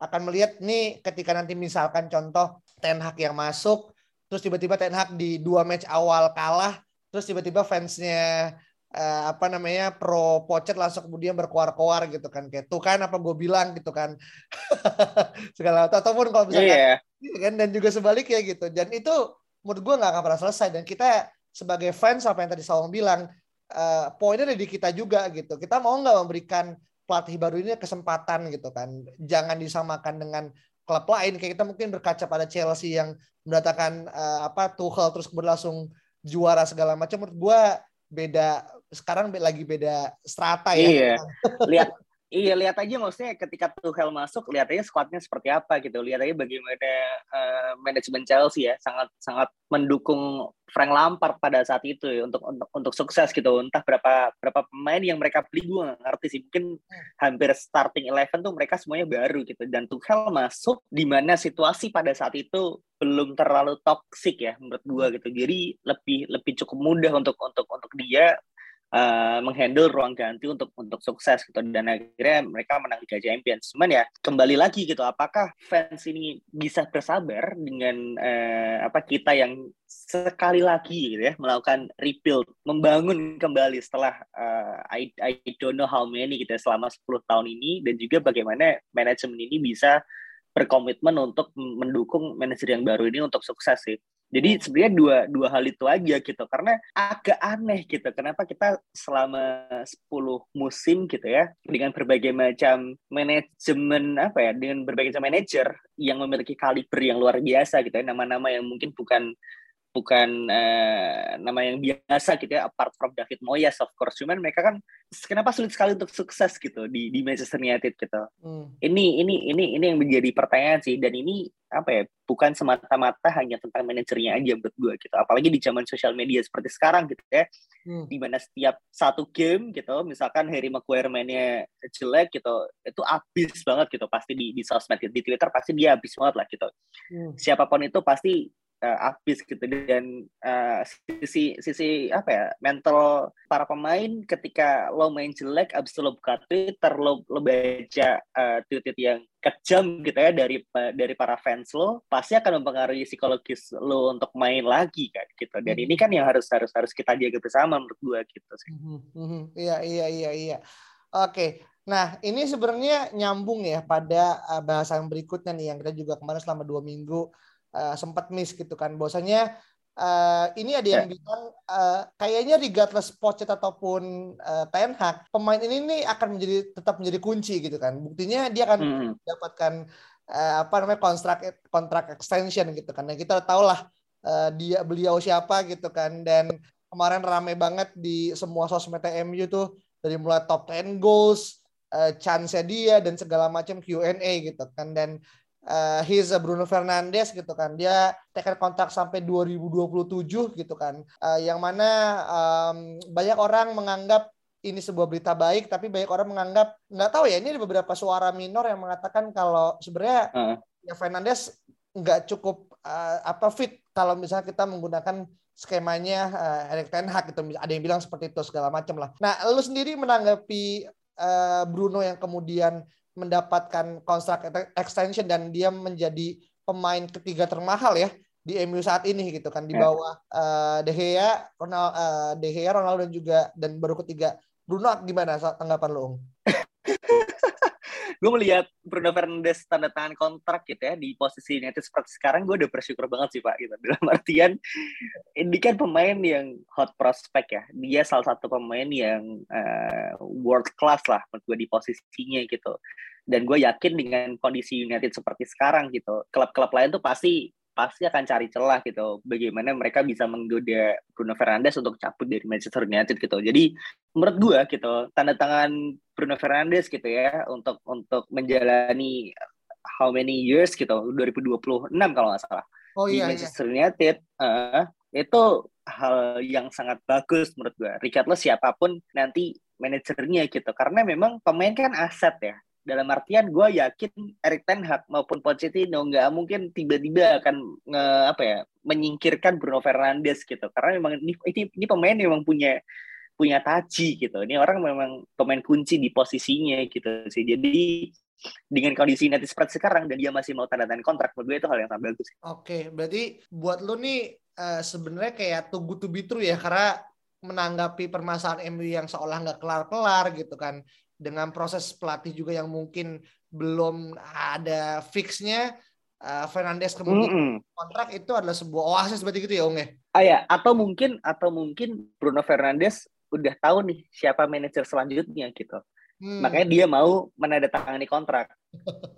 Speaker 1: akan melihat nih ketika nanti misalkan contoh Ten Hag yang masuk terus tiba-tiba Ten Hag di dua match awal kalah terus tiba-tiba fansnya uh, apa namanya pro Pochet langsung kemudian berkoar-koar gitu kan. Kayak tuh kan apa gue bilang gitu kan. Segala ataupun kalau misalnya yeah. Iya kan dan juga sebaliknya gitu. Dan itu menurut gue nggak akan pernah selesai. Dan kita sebagai fans apa yang tadi Sawang bilang uh, poinnya ada di kita juga gitu. Kita mau nggak memberikan pelatih baru ini kesempatan gitu kan. Jangan disamakan dengan klub lain kayak kita mungkin berkaca pada Chelsea yang mendatangkan uh, apa Tuchel terus kemudian langsung juara segala macam menurut gua beda sekarang lagi beda strata ya.
Speaker 2: Iya. Lihat Iya, lihat aja maksudnya ketika Tuchel masuk, lihat aja squadnya seperti apa gitu. Lihat aja bagaimana uh, manajemen Chelsea ya, sangat sangat mendukung Frank Lampard pada saat itu ya, untuk untuk untuk sukses gitu. Entah berapa berapa pemain yang mereka beli gue nggak ngerti sih. Mungkin hampir starting eleven tuh mereka semuanya baru gitu. Dan Tuchel masuk di mana situasi pada saat itu belum terlalu toksik ya menurut gue gitu. Jadi lebih lebih cukup mudah untuk untuk untuk dia uh, menghandle ruang ganti untuk untuk sukses gitu dan akhirnya mereka menang Liga Champions. Cuman ya kembali lagi gitu, apakah fans ini bisa bersabar dengan uh, apa kita yang sekali lagi gitu ya melakukan rebuild, membangun kembali setelah uh, I, I don't know how many gitu ya, selama 10 tahun ini dan juga bagaimana manajemen ini bisa berkomitmen untuk mendukung manajer yang baru ini untuk sukses sih. Jadi hmm. sebenarnya dua dua hal itu aja gitu karena agak aneh gitu kenapa kita selama 10 musim gitu ya dengan berbagai macam manajemen apa ya dengan berbagai macam manajer yang memiliki kaliber yang luar biasa gitu ya nama-nama yang mungkin bukan bukan uh, nama yang biasa gitu ya apart from David Moyes of course cuman mereka kan kenapa sulit sekali untuk sukses gitu di di Manchester United gitu hmm. ini ini ini ini yang menjadi pertanyaan sih dan ini apa ya bukan semata-mata hanya tentang manajernya aja buat gue gitu apalagi di zaman sosial media seperti sekarang gitu ya hmm. di mana setiap satu game gitu misalkan Harry Maguire mainnya jelek gitu itu habis banget gitu pasti di di sosmed di Twitter pasti dia habis banget lah gitu hmm. siapa pun itu pasti uh, habis gitu dan uh, sisi sisi apa ya mental para pemain ketika lo main jelek abis itu lo buka Twitter lo lo baca uh, tweet-tweet yang kejam gitu ya dari dari para fans lo pasti akan mempengaruhi psikologis lo untuk main lagi kan gitu dan ini kan yang harus harus harus kita jaga bersama menurut gue gitu sih.
Speaker 1: Iya iya iya iya. Oke, Nah, ini sebenarnya nyambung ya pada uh, bahasan berikutnya nih yang kita juga kemarin selama dua minggu uh, sempat miss gitu kan. Bahwasanya uh, ini ada yang yeah. bilang uh, kayaknya regardless Pochet ataupun uh, Ten Hag, pemain ini nih akan menjadi tetap menjadi kunci gitu kan. Buktinya dia akan mm. mendapatkan uh, apa namanya kontrak kontrak extension gitu kan. Nah, kita tahu lah uh, dia beliau siapa gitu kan dan kemarin rame banget di semua sosmed MU tuh dari mulai top 10 goals uh, chance dia dan segala macam Q&A gitu kan dan uh, he's a Bruno Fernandes gitu kan dia tekan kontrak sampai 2027 gitu kan uh, yang mana um, banyak orang menganggap ini sebuah berita baik tapi banyak orang menganggap nggak tahu ya ini ada beberapa suara minor yang mengatakan kalau sebenarnya uh. ya Fernandes nggak cukup uh, apa fit kalau misalnya kita menggunakan skemanya uh, Erik Ten Hag gitu ada yang bilang seperti itu segala macam lah. Nah, lu sendiri menanggapi uh, Bruno yang kemudian mendapatkan kontrak extension dan dia menjadi pemain ketiga termahal ya di MU saat ini gitu kan di ya. bawah uh, De Gea, Ronaldo, uh, eh, De Gea, Ronaldo dan juga dan baru ketiga Bruno gimana tanggapan lo, Ung?
Speaker 2: Gue melihat Bruno Fernandes tanda tangan kontrak gitu ya di posisi United seperti sekarang gue udah bersyukur banget sih pak gitu. Dalam artian ini kan pemain yang hot prospect ya. Dia salah satu pemain yang uh, world class lah menurut gue di posisinya gitu. Dan gue yakin dengan kondisi United seperti sekarang gitu klub-klub lain tuh pasti pasti akan cari celah gitu bagaimana mereka bisa menggoda Bruno Fernandes untuk cabut dari Manchester United gitu jadi menurut gua gitu tanda tangan Bruno Fernandes gitu ya untuk untuk menjalani how many years gitu 2026 kalau nggak salah oh, iya, di iya. Manchester iya. United uh, itu hal yang sangat bagus menurut gua lo siapa pun nanti manajernya gitu karena memang pemain kan aset ya dalam artian gue yakin Erik Ten Hag maupun Pochettino nggak mungkin tiba-tiba akan nge, apa ya menyingkirkan Bruno Fernandes gitu. Karena memang ini ini, ini pemain memang punya punya taji gitu. Ini orang memang pemain kunci di posisinya gitu sih. Jadi dengan kondisi nanti seperti sekarang dan dia masih mau tanda tangan kontrak menurut gue itu hal yang sangat bagus.
Speaker 1: Oke, berarti buat lo nih uh, sebenarnya kayak tunggu to be true ya. Karena menanggapi permasalahan MU yang seolah nggak kelar-kelar gitu kan dengan proses pelatih juga yang mungkin belum ada fixnya uh, Fernandes kemudian mm -hmm. kontrak itu adalah sebuah oasis seperti itu ya Ung ya?
Speaker 2: Ah ya, atau mungkin atau mungkin Bruno Fernandes udah tahu nih siapa manajer selanjutnya gitu. Hmm. Makanya dia mau menandatangani kontrak.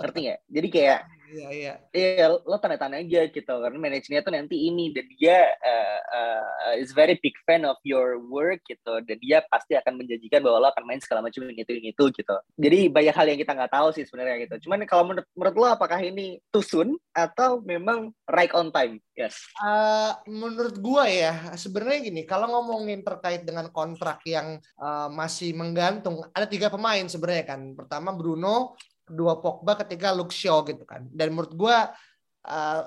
Speaker 2: Ngerti nggak? Jadi kayak Iya, iya. Iya, lo tanda tanda aja gitu karena manajernya tuh nanti ini dan dia uh, uh, is very big fan of your work gitu dan dia pasti akan menjanjikan bahwa lo akan main segala macam ini itu ini itu gitu. Jadi banyak hal yang kita nggak tahu sih sebenarnya gitu. Cuman kalau menurut menurut lo apakah ini too soon atau memang right on time? Yes.
Speaker 1: Uh, menurut gua ya sebenarnya gini kalau ngomongin terkait dengan kontrak yang uh, masih menggantung ada tiga pemain sebenarnya kan. Pertama Bruno, kedua Pogba ketika Shaw gitu kan. Dan menurut gue uh,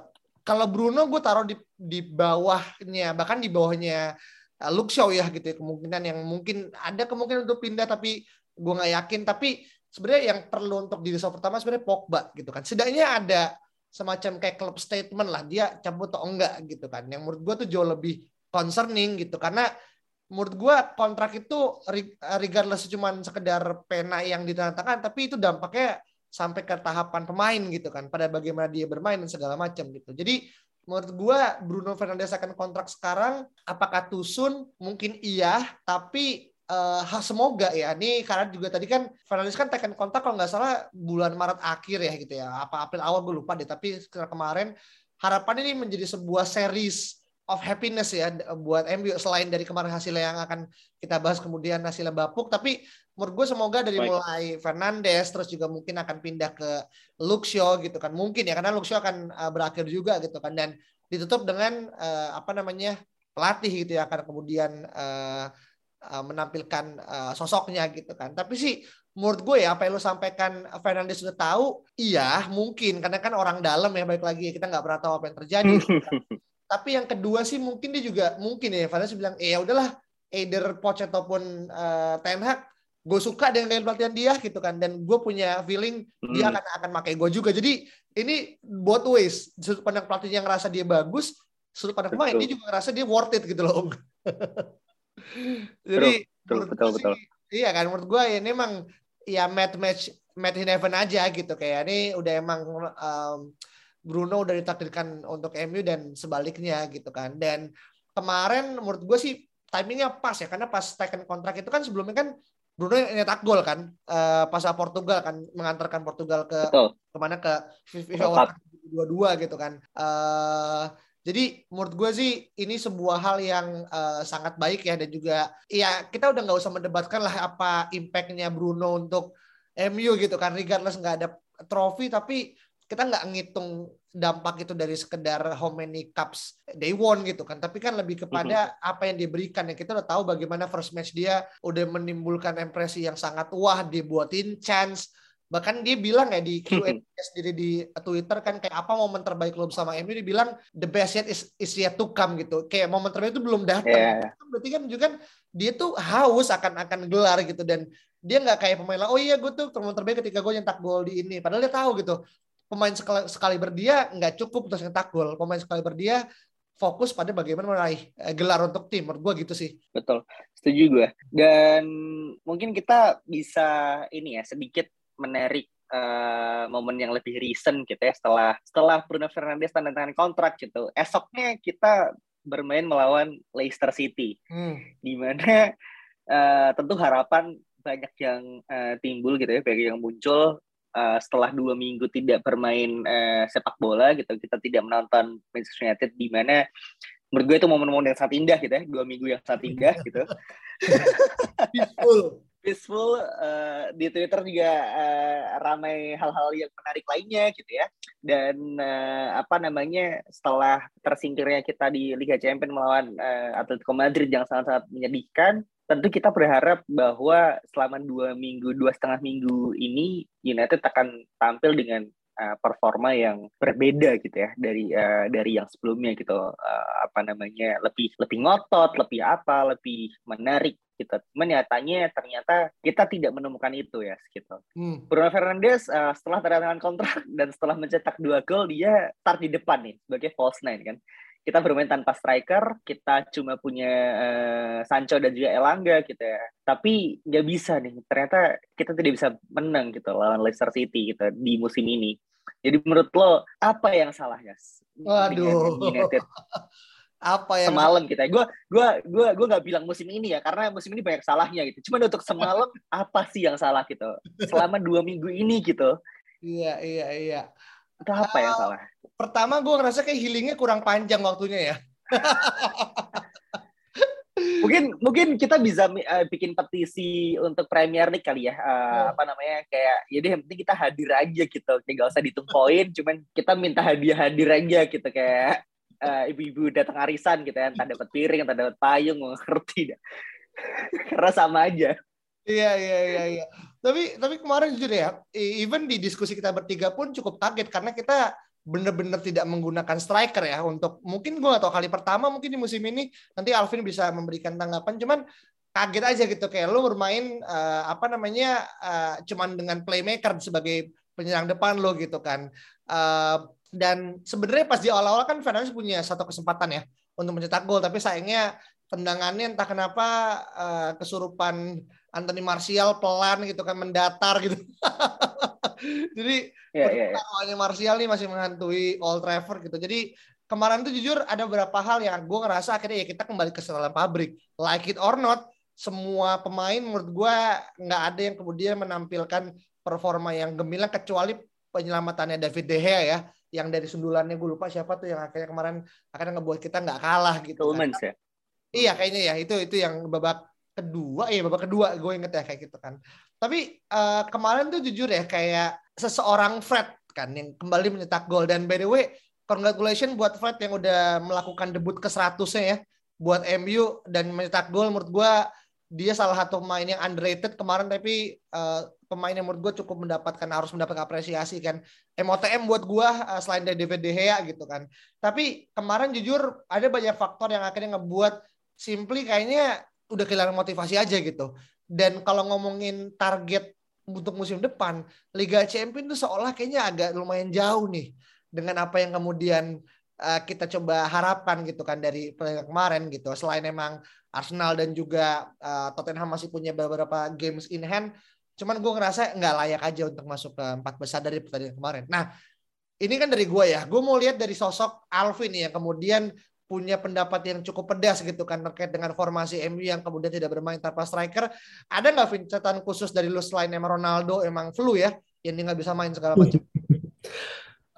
Speaker 1: kalau Bruno gue taruh di di bawahnya bahkan di bawahnya uh, Luke Shaw ya gitu ya. kemungkinan yang mungkin ada kemungkinan untuk pindah tapi gue nggak yakin tapi sebenarnya yang perlu untuk di result pertama sebenarnya Pogba gitu kan. Setidaknya ada semacam kayak club statement lah dia cabut atau enggak gitu kan. Yang menurut gue tuh jauh lebih concerning gitu karena menurut gue kontrak itu regardless cuma sekedar pena yang ditandatangan tapi itu dampaknya sampai ke tahapan pemain gitu kan. Pada bagaimana dia bermain dan segala macam gitu. Jadi menurut gue Bruno Fernandes akan kontrak sekarang apakah tusun mungkin iya tapi uh, semoga ya. Ini karena juga tadi kan Fernandes kan tekan kontrak kalau nggak salah bulan Maret akhir ya gitu ya. Apa April awal gue lupa deh tapi kemarin. Harapan ini menjadi sebuah series of happiness ya buat MU selain dari kemarin hasilnya yang akan kita bahas kemudian hasilnya bapuk tapi menurut gue semoga dari Baik. mulai Fernandes terus juga mungkin akan pindah ke Luxio gitu kan. Mungkin ya karena Luxio akan uh, berakhir juga gitu kan. Dan ditutup dengan uh, apa namanya pelatih gitu ya akan kemudian uh, uh, menampilkan uh, sosoknya gitu kan. Tapi sih menurut gue ya apa yang lo sampaikan Fernandes sudah tahu iya mungkin. Karena kan orang dalam ya baik lagi kita nggak pernah tahu apa yang terjadi. gitu kan. Tapi yang kedua sih mungkin dia juga mungkin ya Vanessa bilang, eh ya udahlah either Poch ataupun uh, Ten Hag gue suka dengan gaya pelatihan dia gitu kan. Dan gue punya feeling hmm. dia akan akan pakai gue juga. Jadi ini both ways. Sudut pandang pelatih yang ngerasa dia bagus sudut pandang pemain dia juga ngerasa dia worth it gitu loh. Jadi
Speaker 2: betul, betul, betul,
Speaker 1: sih, iya kan menurut gue ini emang ya match match match in heaven aja gitu kayak ini udah emang um, Bruno udah ditakdirkan untuk MU dan sebaliknya gitu kan dan kemarin menurut gue sih timingnya pas ya karena pas second kontrak itu kan sebelumnya kan Bruno nyetak gol kan uh, pas Portugal kan mengantarkan Portugal ke Betul. ke mana ke FIFA World Cup 22 gitu kan. Uh, jadi menurut gue sih ini sebuah hal yang uh, sangat baik ya dan juga ya kita udah nggak usah mendebatkan lah apa impactnya Bruno untuk MU gitu kan regardless nggak ada trofi tapi kita nggak ngitung dampak itu dari sekedar how many cups they won gitu kan. Tapi kan lebih kepada mm-hmm. apa yang diberikan. Ya kita udah tahu bagaimana first match dia udah menimbulkan impresi yang sangat wah dibuatin chance. Bahkan dia bilang ya di Q&A sendiri di Twitter kan kayak apa momen terbaik lo bersama MU dia bilang the best yet is, is yet to come gitu. Kayak momen terbaik itu belum datang. Yeah. berarti kan juga kan dia tuh haus akan akan gelar gitu. Dan dia nggak kayak pemain lah oh iya gue tuh momen terbaik ketika gue nyetak gol di ini. Padahal dia tahu gitu pemain sekali, sekali berdia nggak cukup untuk nyetak gol. Pemain sekali berdia fokus pada bagaimana meraih eh, gelar untuk tim. Menurut gue gitu sih.
Speaker 2: Betul, setuju gue. Dan mungkin kita bisa ini ya sedikit menarik uh, momen yang lebih recent gitu ya setelah setelah Bruno Fernandes tanda tangan kontrak gitu. Esoknya kita bermain melawan Leicester City, hmm. di mana uh, tentu harapan banyak yang uh, timbul gitu ya, bagi yang muncul uh, setelah dua minggu tidak bermain uh, sepak bola gitu kita tidak menonton Manchester United di mana menurut gue itu momen-momen yang sangat indah gitu ya dua minggu yang sangat indah gitu. Peaceful. Peaceful uh, di Twitter juga uh, ramai hal-hal yang menarik lainnya gitu ya. Dan uh, apa namanya setelah tersingkirnya kita di Liga Champions melawan uh, Atletico Madrid yang sangat-sangat menyedihkan tentu kita berharap bahwa selama dua minggu dua setengah minggu ini United akan tampil dengan uh, performa yang berbeda gitu ya dari uh, dari yang sebelumnya gitu uh, apa namanya lebih lebih ngotot lebih apa lebih menarik gitu. Cuman nyatanya ternyata kita tidak menemukan itu ya gitu. Hmm. Bruno Fernandes uh, setelah tanda tangan kontrak dan setelah mencetak dua gol dia start di depan nih sebagai false nine kan kita bermain tanpa striker, kita cuma punya uh, Sancho dan juga Elanga gitu ya. Tapi nggak bisa nih, ternyata kita tidak bisa menang gitu lawan Leicester City gitu di musim ini. Jadi menurut lo apa yang salah guys?
Speaker 1: Waduh. United? apa yang
Speaker 2: semalam kita gue gue gue gue nggak bilang musim ini ya karena musim ini banyak salahnya gitu cuma untuk semalam apa sih yang salah gitu selama dua minggu ini gitu
Speaker 1: iya iya iya
Speaker 2: itu apa uh, yang salah?
Speaker 1: Pertama gue ngerasa kayak healingnya kurang panjang waktunya ya.
Speaker 2: mungkin mungkin kita bisa uh, bikin petisi untuk Premier League kali ya. Uh, hmm. apa namanya kayak jadi yang penting kita hadir aja gitu. Kayak gak usah dihitung poin cuman kita minta hadiah hadir aja gitu kayak uh, ibu-ibu datang arisan gitu ya. Entah dapat piring entah dapat payung ngerti dah karena sama aja.
Speaker 1: Iya iya iya iya tapi tapi kemarin jujur ya even di diskusi kita bertiga pun cukup kaget karena kita benar-benar tidak menggunakan striker ya untuk mungkin gue atau kali pertama mungkin di musim ini nanti Alvin bisa memberikan tanggapan. Cuman kaget aja gitu kayak lu bermain uh, apa namanya uh, cuman dengan playmaker sebagai penyerang depan lo gitu kan. Uh, dan sebenarnya pas di awal-awal kan Fernandes punya satu kesempatan ya untuk mencetak gol tapi sayangnya tendangannya entah kenapa uh, kesurupan Anthony Martial pelan gitu kan mendatar gitu Jadi yeah, yeah, yeah. Martial nih masih menghantui Old Trafford gitu. Jadi kemarin tuh jujur ada beberapa hal yang gue ngerasa akhirnya ya kita kembali ke setelan pabrik. Like it or not, semua pemain menurut gue nggak ada yang kemudian menampilkan performa yang gemilang kecuali penyelamatannya David De Gea ya yang dari sundulannya gue lupa siapa tuh yang akhirnya kemarin akhirnya ngebuat kita nggak kalah gitu.
Speaker 2: Kan. ya?
Speaker 1: Iya kayaknya ya. Itu itu yang babak kedua. Ya babak kedua gue inget ya kayak gitu kan. Tapi uh, kemarin tuh jujur ya kayak seseorang Fred kan yang kembali mencetak gol. Dan by the way congratulations buat Fred yang udah melakukan debut ke 100 ya buat MU dan mencetak gol. Menurut gue dia salah satu pemain yang underrated kemarin. Tapi uh, pemain yang menurut gue cukup mendapatkan harus mendapat apresiasi kan MOTM buat gue uh, selain dari David De Gea gitu kan. Tapi kemarin jujur ada banyak faktor yang akhirnya ngebuat Simply kayaknya udah kehilangan motivasi aja gitu dan kalau ngomongin target untuk musim depan Liga Champions itu seolah kayaknya agak lumayan jauh nih dengan apa yang kemudian uh, kita coba harapkan gitu kan dari pertandingan kemarin gitu. Selain emang Arsenal dan juga uh, Tottenham masih punya beberapa games in hand, cuman gue ngerasa nggak layak aja untuk masuk ke empat besar dari pertandingan kemarin. Nah, ini kan dari gue ya. Gue mau lihat dari sosok Alvin yang kemudian punya pendapat yang cukup pedas gitu kan terkait dengan formasi MU yang kemudian tidak bermain tanpa striker. Ada nggak catatan khusus dari lu selain emang Ronaldo emang flu ya yang nggak bisa main segala macam?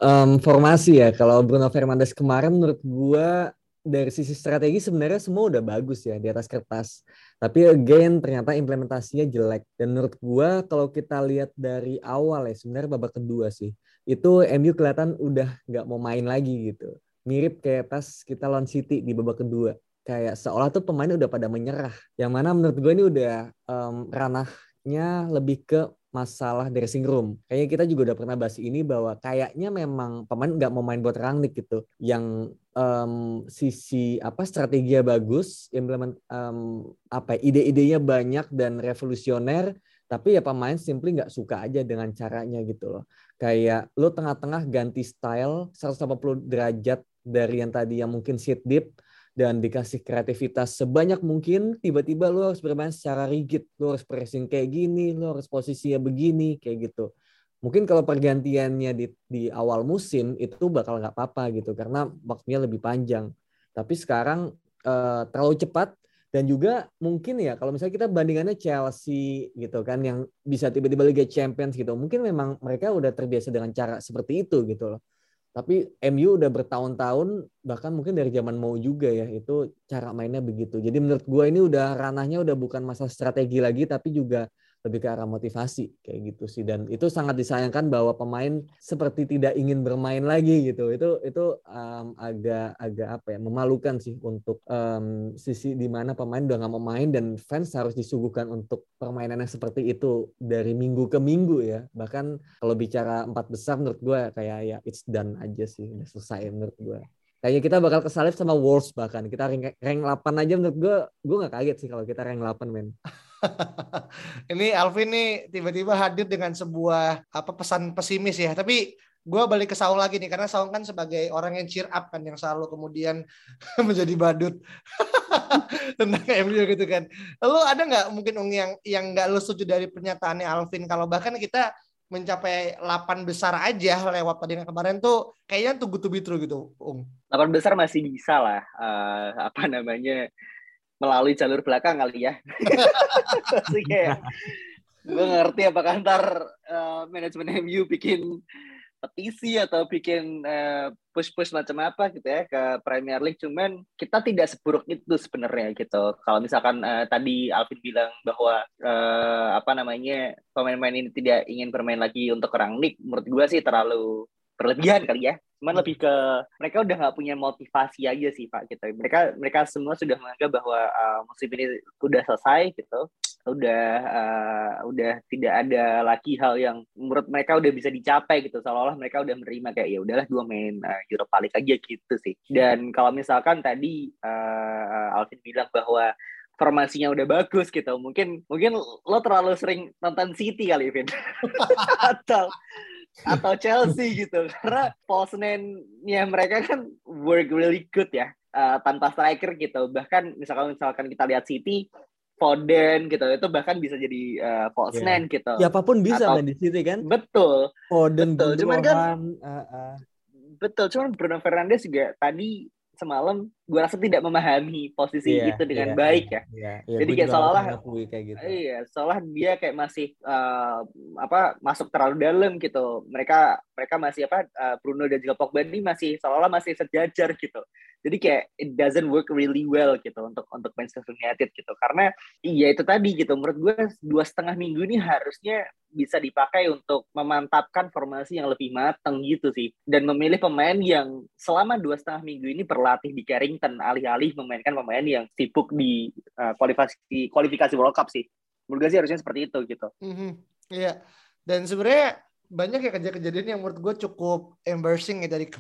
Speaker 3: um, formasi ya. Kalau Bruno Fernandes kemarin menurut gua dari sisi strategi sebenarnya semua udah bagus ya di atas kertas. Tapi again ternyata implementasinya jelek. Dan menurut gua kalau kita lihat dari awal ya sebenarnya babak kedua sih. Itu MU kelihatan udah nggak mau main lagi gitu. Mirip kayak pas kita lawan City di babak kedua. Kayak seolah tuh pemain udah pada menyerah. Yang mana menurut gue ini udah um, ranahnya lebih ke masalah dressing room. Kayaknya kita juga udah pernah bahas ini bahwa kayaknya memang pemain nggak mau main buat Rangnick gitu. Yang um, sisi apa strateginya bagus, implement um, apa ide-idenya banyak dan revolusioner, tapi ya pemain simply nggak suka aja dengan caranya gitu loh. Kayak lo tengah-tengah ganti style 180 derajat dari yang tadi yang mungkin sit deep dan dikasih kreativitas sebanyak mungkin tiba-tiba lo harus bermain secara rigid. Lo harus pressing kayak gini lo harus posisinya begini kayak gitu. Mungkin kalau pergantiannya di di awal musim itu bakal nggak apa-apa gitu karena waktunya lebih panjang. Tapi sekarang uh, terlalu cepat dan juga mungkin ya kalau misalnya kita bandingannya Chelsea gitu kan yang bisa tiba-tiba Liga Champions gitu mungkin memang mereka udah terbiasa dengan cara seperti itu gitu loh tapi MU udah bertahun-tahun bahkan mungkin dari zaman mau juga ya itu cara mainnya begitu. Jadi menurut gue ini udah ranahnya udah bukan masalah strategi lagi tapi juga lebih ke arah motivasi kayak gitu sih. Dan itu sangat disayangkan bahwa pemain seperti tidak ingin bermain lagi gitu. Itu itu um, agak agak apa ya memalukan sih untuk um, sisi di mana pemain udah nggak mau main dan fans harus disuguhkan untuk permainan yang seperti itu dari minggu ke minggu ya. Bahkan kalau bicara empat besar menurut gue kayak ya it's done aja sih udah selesai menurut gue kayaknya kita bakal kesalip sama Wolves bahkan. Kita rank, rank 8 aja menurut gue gue nggak kaget sih kalau kita rank 8 men
Speaker 1: ini Alvin nih tiba-tiba hadir dengan sebuah apa pesan pesimis ya. Tapi gue balik ke Saung lagi nih karena Saung kan sebagai orang yang cheer up kan yang selalu kemudian menjadi badut tentang MU gitu kan. Lo ada nggak mungkin Ung yang yang nggak lo setuju dari pernyataannya Alvin kalau bahkan kita mencapai 8 besar aja lewat pertandingan kemarin tuh kayaknya tuh true gitu, Ung.
Speaker 2: 8 besar masih bisa lah uh, apa namanya melalui jalur belakang kali ya. Kayak gue ngerti apakah ntar uh, manajemen MU bikin petisi atau bikin uh, push-push macam apa gitu ya ke Premier League cuman kita tidak seburuk itu sebenarnya gitu kalau misalkan uh, tadi Alvin bilang bahwa uh, apa namanya pemain-pemain ini tidak ingin bermain lagi untuk Rangnick menurut gue sih terlalu berlebihan kali ya. Cuman hmm. lebih ke mereka udah nggak punya motivasi aja sih pak gitu. Mereka mereka semua sudah menganggap bahwa uh, musim ini udah selesai gitu. Udah uh, udah tidak ada lagi hal yang menurut mereka udah bisa dicapai gitu. Seolah-olah mereka udah menerima kayak ya udahlah dua main uh, Europa League aja gitu sih. Dan kalau misalkan tadi uh, Alvin bilang bahwa formasinya udah bagus gitu. Mungkin mungkin lo terlalu sering nonton City kali Vin. Atau atau Chelsea gitu. Karena false nine-nya mereka kan work really good ya uh, tanpa striker gitu. Bahkan misalkan misalkan kita lihat City Foden gitu itu bahkan bisa jadi uh, false yeah. nine gitu.
Speaker 3: Ya apa pun bisa Atau, kan di City kan?
Speaker 2: Betul.
Speaker 3: Foden
Speaker 2: betul. Cuman kan uh, uh. betul cuman Bruno Fernandes juga tadi semalam gue rasa tidak memahami posisi yeah, itu dengan yeah, baik yeah, ya. Yeah, yeah. Jadi kayak seolah kayak gitu. Iya, seolah dia kayak masih uh, apa masuk terlalu dalam gitu. Mereka mereka masih apa uh, Bruno dan juga Pogba ini masih seolah-olah masih sejajar gitu. Jadi kayak it doesn't work really well gitu untuk untuk Manchester United gitu. Karena iya itu tadi gitu. Menurut gue dua setengah minggu ini harusnya bisa dipakai untuk memantapkan formasi yang lebih matang gitu sih dan memilih pemain yang selama dua setengah minggu ini berlatih di Carrington Washington alih-alih memainkan pemain yang sibuk di uh, kualifikasi kualifikasi World Cup sih. Menurut gue sih harusnya seperti itu gitu.
Speaker 1: Mm -hmm. Iya. Dan sebenarnya banyak ya kejadian-kejadian yang menurut gue cukup embarrassing ya dari ke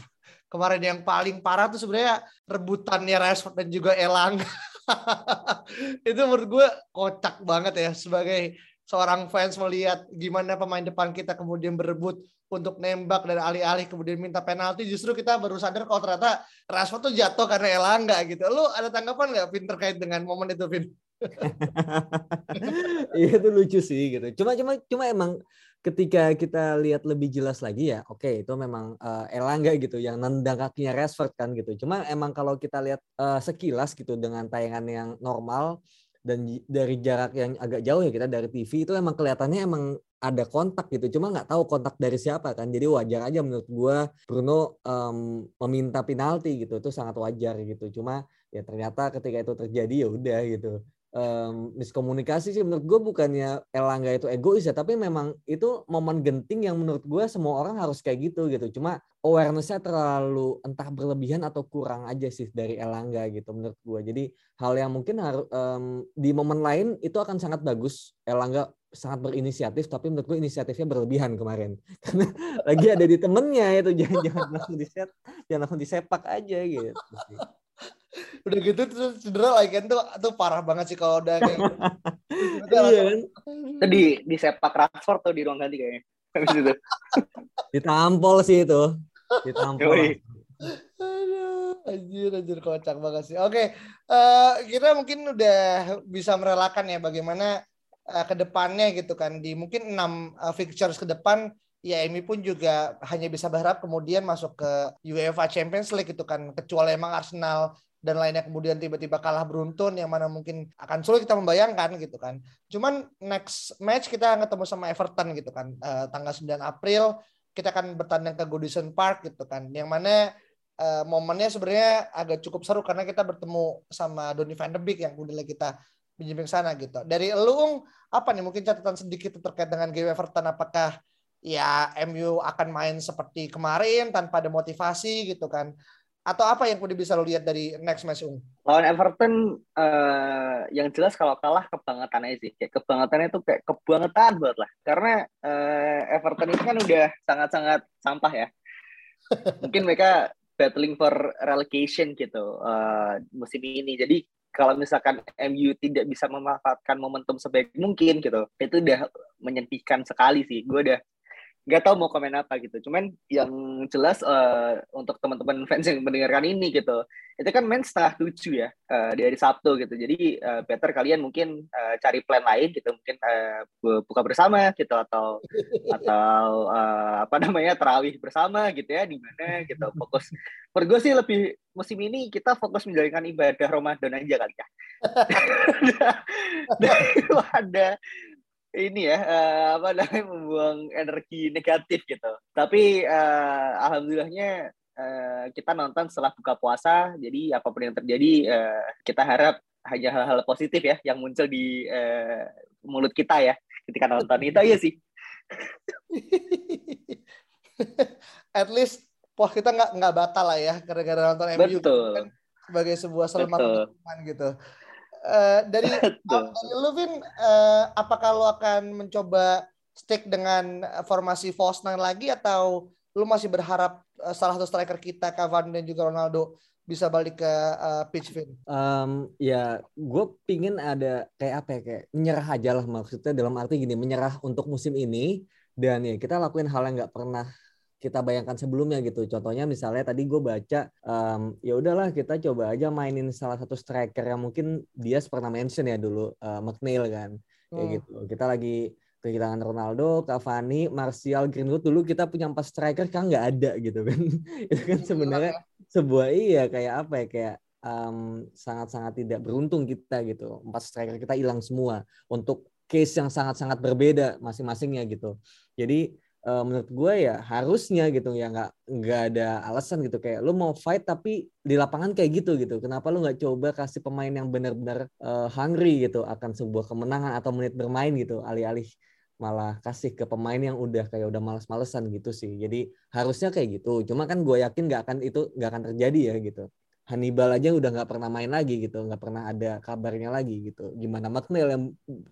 Speaker 1: kemarin yang paling parah tuh sebenarnya rebutannya Rashford dan juga Elang. itu menurut gue kocak banget ya sebagai seorang fans melihat gimana pemain depan kita kemudian berebut untuk nembak dan alih-alih kemudian minta penalti justru kita baru sadar kalau ternyata Rashford tuh jatuh karena Elangga gitu. Lu ada tanggapan nggak Vin terkait dengan momen itu Vin?
Speaker 3: Iya itu lucu sih gitu. Cuma cuma cuma emang ketika kita lihat lebih jelas lagi ya, oke okay, itu memang uh, Elangga gitu yang nendang kakinya Rashford kan gitu. Cuma emang kalau kita lihat uh, sekilas gitu dengan tayangan yang normal dan dari jarak yang agak jauh ya kita dari TV itu emang kelihatannya emang ada kontak gitu cuma nggak tahu kontak dari siapa kan. Jadi wajar aja menurut gua Bruno um, meminta penalti gitu itu sangat wajar gitu. Cuma ya ternyata ketika itu terjadi ya udah gitu um, miskomunikasi sih menurut gue bukannya Elangga itu egois ya tapi memang itu momen genting yang menurut gue semua orang harus kayak gitu gitu. Cuma awarenessnya terlalu entah berlebihan atau kurang aja sih dari Elangga gitu menurut gue jadi hal yang mungkin harus um, di momen lain itu akan sangat bagus. Elangga sangat berinisiatif tapi menurut gue inisiatifnya berlebihan kemarin. Karena lagi ada di temennya itu jangan jangan langsung diset jangan langsung disepak aja gitu
Speaker 1: udah gitu terus cedera lagi kan tuh tuh parah banget sih kalau udah kayak gitu.
Speaker 2: iya kan? Tadi di sepak Rashford tuh di ruang ganti kayaknya. Habis itu.
Speaker 3: Ditampol sih itu. Ditampol.
Speaker 1: Aduh, anjir, anjir kocak banget sih. Oke, uh, kita mungkin udah bisa merelakan ya bagaimana uh, ke depannya gitu kan. Di mungkin enam uh, fixtures ke depan ya Emi pun juga hanya bisa berharap kemudian masuk ke UEFA Champions League itu kan. Kecuali emang Arsenal dan lainnya kemudian tiba-tiba kalah beruntun yang mana mungkin akan sulit kita membayangkan gitu kan. Cuman next match kita ketemu sama Everton gitu kan uh, tanggal 9 April kita akan bertanding ke Goodison Park gitu kan. Yang mana uh, momennya sebenarnya agak cukup seru karena kita bertemu sama Donny van de Beek yang udah kita pinjam sana gitu. Dari Elung apa nih mungkin catatan sedikit terkait dengan game Everton apakah ya MU akan main seperti kemarin tanpa ada motivasi gitu kan atau apa yang udah bisa lo lihat dari next match Ung?
Speaker 2: Lawan Everton uh, yang jelas kalau kalah kebangetan aja sih. Kayak kebangetannya itu kayak kebangetan banget lah. Karena uh, Everton ini kan udah sangat-sangat sampah ya. Mungkin mereka battling for relegation gitu uh, musim ini. Jadi kalau misalkan MU tidak bisa memanfaatkan momentum sebaik mungkin gitu, itu udah menyedihkan sekali sih. Gue udah nggak tahu mau komen apa gitu. Cuman yang jelas uh, untuk teman-teman fans yang mendengarkan ini gitu, itu kan main setengah tujuh ya uh, di hari Sabtu gitu. Jadi uh, better kalian mungkin uh, cari plan lain gitu, mungkin uh, buka bersama gitu atau atau uh, apa namanya terawih bersama gitu ya di mana gitu fokus. Menurut gue sih lebih musim ini kita fokus menjalankan ibadah Ramadan aja kali ya. ada ini ya uh, apa namanya membuang energi negatif gitu. Tapi uh, alhamdulillahnya uh, kita nonton setelah buka puasa, jadi apa pun yang terjadi uh, kita harap hanya hal-hal positif ya yang muncul di uh, mulut kita ya ketika nonton itu aja sih.
Speaker 1: At least puas kita nggak nggak batal lah ya gara-gara nonton MU kan sebagai sebuah selamat gitu. Uh, dari, dari lu Vin, uh, apakah lu akan mencoba stick dengan formasi false nine lagi atau lu masih berharap uh, salah satu striker kita Cavani dan juga Ronaldo bisa balik ke uh, pitch Vin?
Speaker 3: Um, ya, gue pingin ada kayak apa ya kayak menyerah aja lah maksudnya dalam arti gini menyerah untuk musim ini dan ya kita lakuin hal yang nggak pernah kita bayangkan sebelumnya gitu. Contohnya misalnya tadi gue baca um, ya udahlah kita coba aja mainin salah satu striker yang mungkin dia pernah mention ya dulu uh, McNeil kan kayak hmm. gitu. Kita lagi kehilangan Ronaldo, Cavani, Martial, Greenwood dulu kita punya empat striker kan nggak ada gitu kan. Itu kan sebenarnya sebuah iya kayak apa ya kayak um, sangat-sangat tidak beruntung kita gitu. Empat striker kita hilang semua untuk case yang sangat-sangat berbeda masing-masingnya gitu. Jadi uh, menurut gue ya harusnya gitu ya nggak nggak ada alasan gitu. Kayak lu mau fight tapi di lapangan kayak gitu gitu. Kenapa lu nggak coba kasih pemain yang benar-benar uh, hungry gitu akan sebuah kemenangan atau menit bermain gitu. Alih-alih malah kasih ke pemain yang udah kayak udah males-malesan gitu sih. Jadi harusnya kayak gitu. Cuma kan gue yakin nggak akan itu nggak akan terjadi ya gitu Hannibal aja udah nggak pernah main lagi gitu, nggak pernah ada kabarnya lagi gitu. Gimana McNeil yang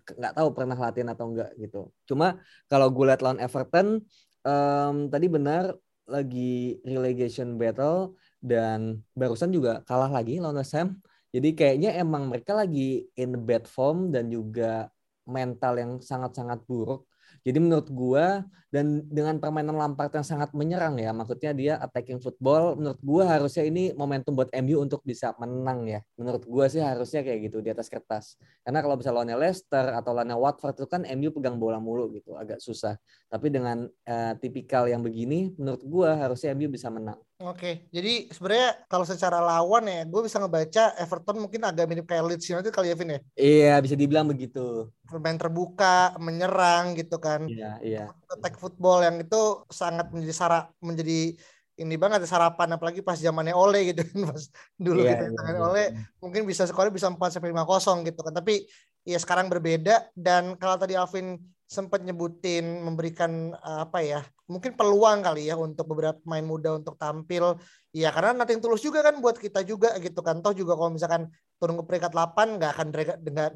Speaker 3: nggak tahu pernah latihan atau enggak gitu. Cuma kalau gue lihat lawan Everton, um, tadi benar lagi relegation battle dan barusan juga kalah lagi lawan Ham. Jadi kayaknya emang mereka lagi in bad form dan juga mental yang sangat-sangat buruk jadi menurut gua dan dengan permainan Lampard yang sangat menyerang ya, maksudnya dia attacking football, menurut gua harusnya ini momentum buat MU untuk bisa menang ya. Menurut gua sih harusnya kayak gitu di atas kertas. Karena kalau bisa lawannya Leicester atau lawannya Watford itu kan MU pegang bola mulu gitu, agak susah. Tapi dengan uh, tipikal yang begini, menurut gua harusnya MU bisa menang.
Speaker 1: Oke, jadi sebenarnya kalau secara lawan ya, gue bisa ngebaca Everton mungkin agak mirip kayak Leeds United kali ya, Vin ya?
Speaker 3: Iya, bisa dibilang begitu.
Speaker 1: Pemain terbuka, menyerang gitu kan.
Speaker 3: Iya, iya.
Speaker 1: Attack football yang itu sangat menjadi syarat menjadi ini banget sarapan apalagi pas zamannya Ole gitu kan pas dulu iya, kita iya, iya. Ole mungkin bisa skornya bisa 4 sampai 5 kosong gitu kan tapi ya sekarang berbeda. Dan kalau tadi Alvin sempat nyebutin memberikan uh, apa ya mungkin peluang kali ya untuk beberapa pemain muda untuk tampil ya karena nanti tulus juga kan buat kita juga gitu kan. Toh juga kalau misalkan turun ke peringkat 8 nggak akan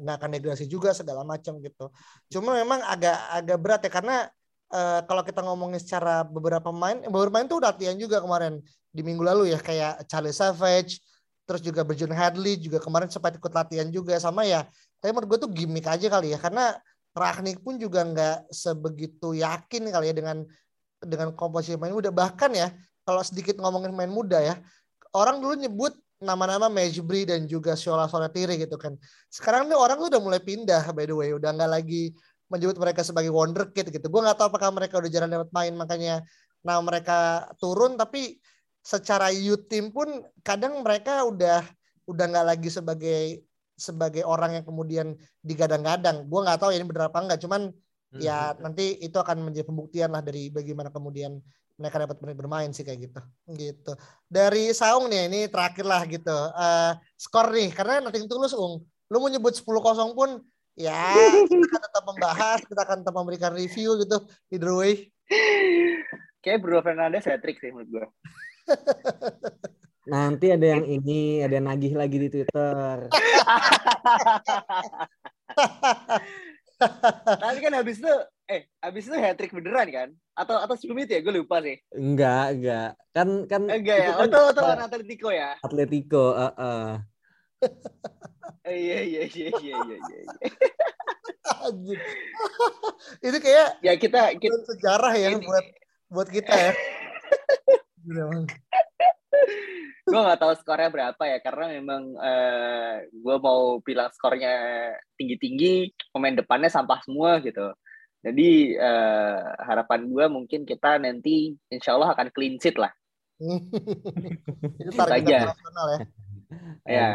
Speaker 1: nggak akan degradasi juga segala macam gitu. Cuma memang agak agak berat ya karena uh, kalau kita ngomongin secara beberapa pemain beberapa pemain tuh latihan juga kemarin di minggu lalu ya kayak Charlie Savage terus juga Berjun Hadley juga kemarin sempat ikut latihan juga sama ya tapi menurut gue tuh gimmick aja kali ya karena Ragnik pun juga nggak sebegitu yakin kali ya dengan dengan komposisi main muda. Bahkan ya kalau sedikit ngomongin main muda ya, orang dulu nyebut nama-nama Mejbri dan juga Shola Soletiri gitu kan. Sekarang nih orang tuh udah mulai pindah by the way, udah nggak lagi menyebut mereka sebagai wonderkid gitu. Gue nggak tahu apakah mereka udah jarang dapat main makanya nama mereka turun tapi secara youth team pun kadang mereka udah udah nggak lagi sebagai sebagai orang yang kemudian digadang-gadang. Gue nggak tahu ya ini benar apa enggak, cuman hmm. ya nanti itu akan menjadi pembuktian lah dari bagaimana kemudian mereka dapat bermain sih kayak gitu. Gitu. Dari Saung nih ini terakhir lah gitu. Uh, skor nih karena nanti tulus Ung. Lu mau nyebut 10-0 pun ya kita akan tetap membahas, kita akan tetap memberikan review gitu either way.
Speaker 2: Kayak Bruno Fernandes saya trik sih menurut gue.
Speaker 3: Nanti ada yang ini, ada yang nagih lagi di Twitter.
Speaker 2: Nanti kan habis itu, eh habis itu hat trick beneran kan? Atau atau sebelum itu ya? Gue lupa sih.
Speaker 3: Enggak, enggak. Kan kan.
Speaker 2: Enggak ya. Kan, atau atau Atletico ya?
Speaker 3: Atletico, uh, uh.
Speaker 2: Iya iya iya iya iya iya.
Speaker 1: Ini kayak
Speaker 2: ya kita, kita
Speaker 1: sejarah ya ini. buat buat kita ya.
Speaker 2: gue nggak tahu skornya berapa ya karena memang uh, eh, gue mau bilang skornya tinggi tinggi pemain depannya sampah semua gitu. Jadi uh, harapan gue mungkin kita nanti insya Allah akan clean sheet lah.
Speaker 1: Itu target
Speaker 2: ya.
Speaker 3: Ya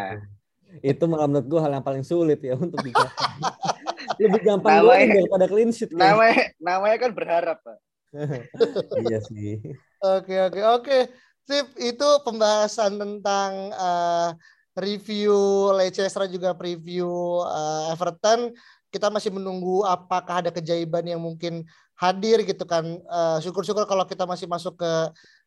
Speaker 3: itu malah menurut gue hal yang paling sulit ya untuk dikasih lebih gampang namanya, daripada clean sheet
Speaker 2: namanya namanya kan berharap pak
Speaker 3: iya sih
Speaker 1: oke oke oke Sip, itu pembahasan tentang uh, review Leicester juga preview uh, Everton. Kita masih menunggu apakah ada kejaiban yang mungkin hadir gitu kan. Uh, syukur-syukur kalau kita masih masuk ke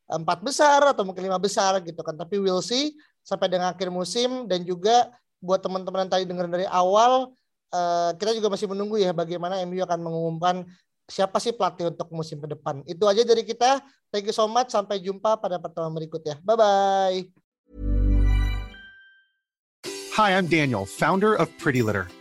Speaker 1: empat besar atau mungkin lima besar gitu kan. Tapi we'll see sampai dengan akhir musim dan juga buat teman-teman yang tadi dengar dari awal uh, kita juga masih menunggu ya bagaimana MU akan mengumumkan siapa sih pelatih untuk musim ke depan. Itu aja dari kita. Thank you so much. Sampai jumpa pada pertemuan berikutnya. Bye-bye.
Speaker 4: Hi, I'm Daniel, founder of Pretty Litter.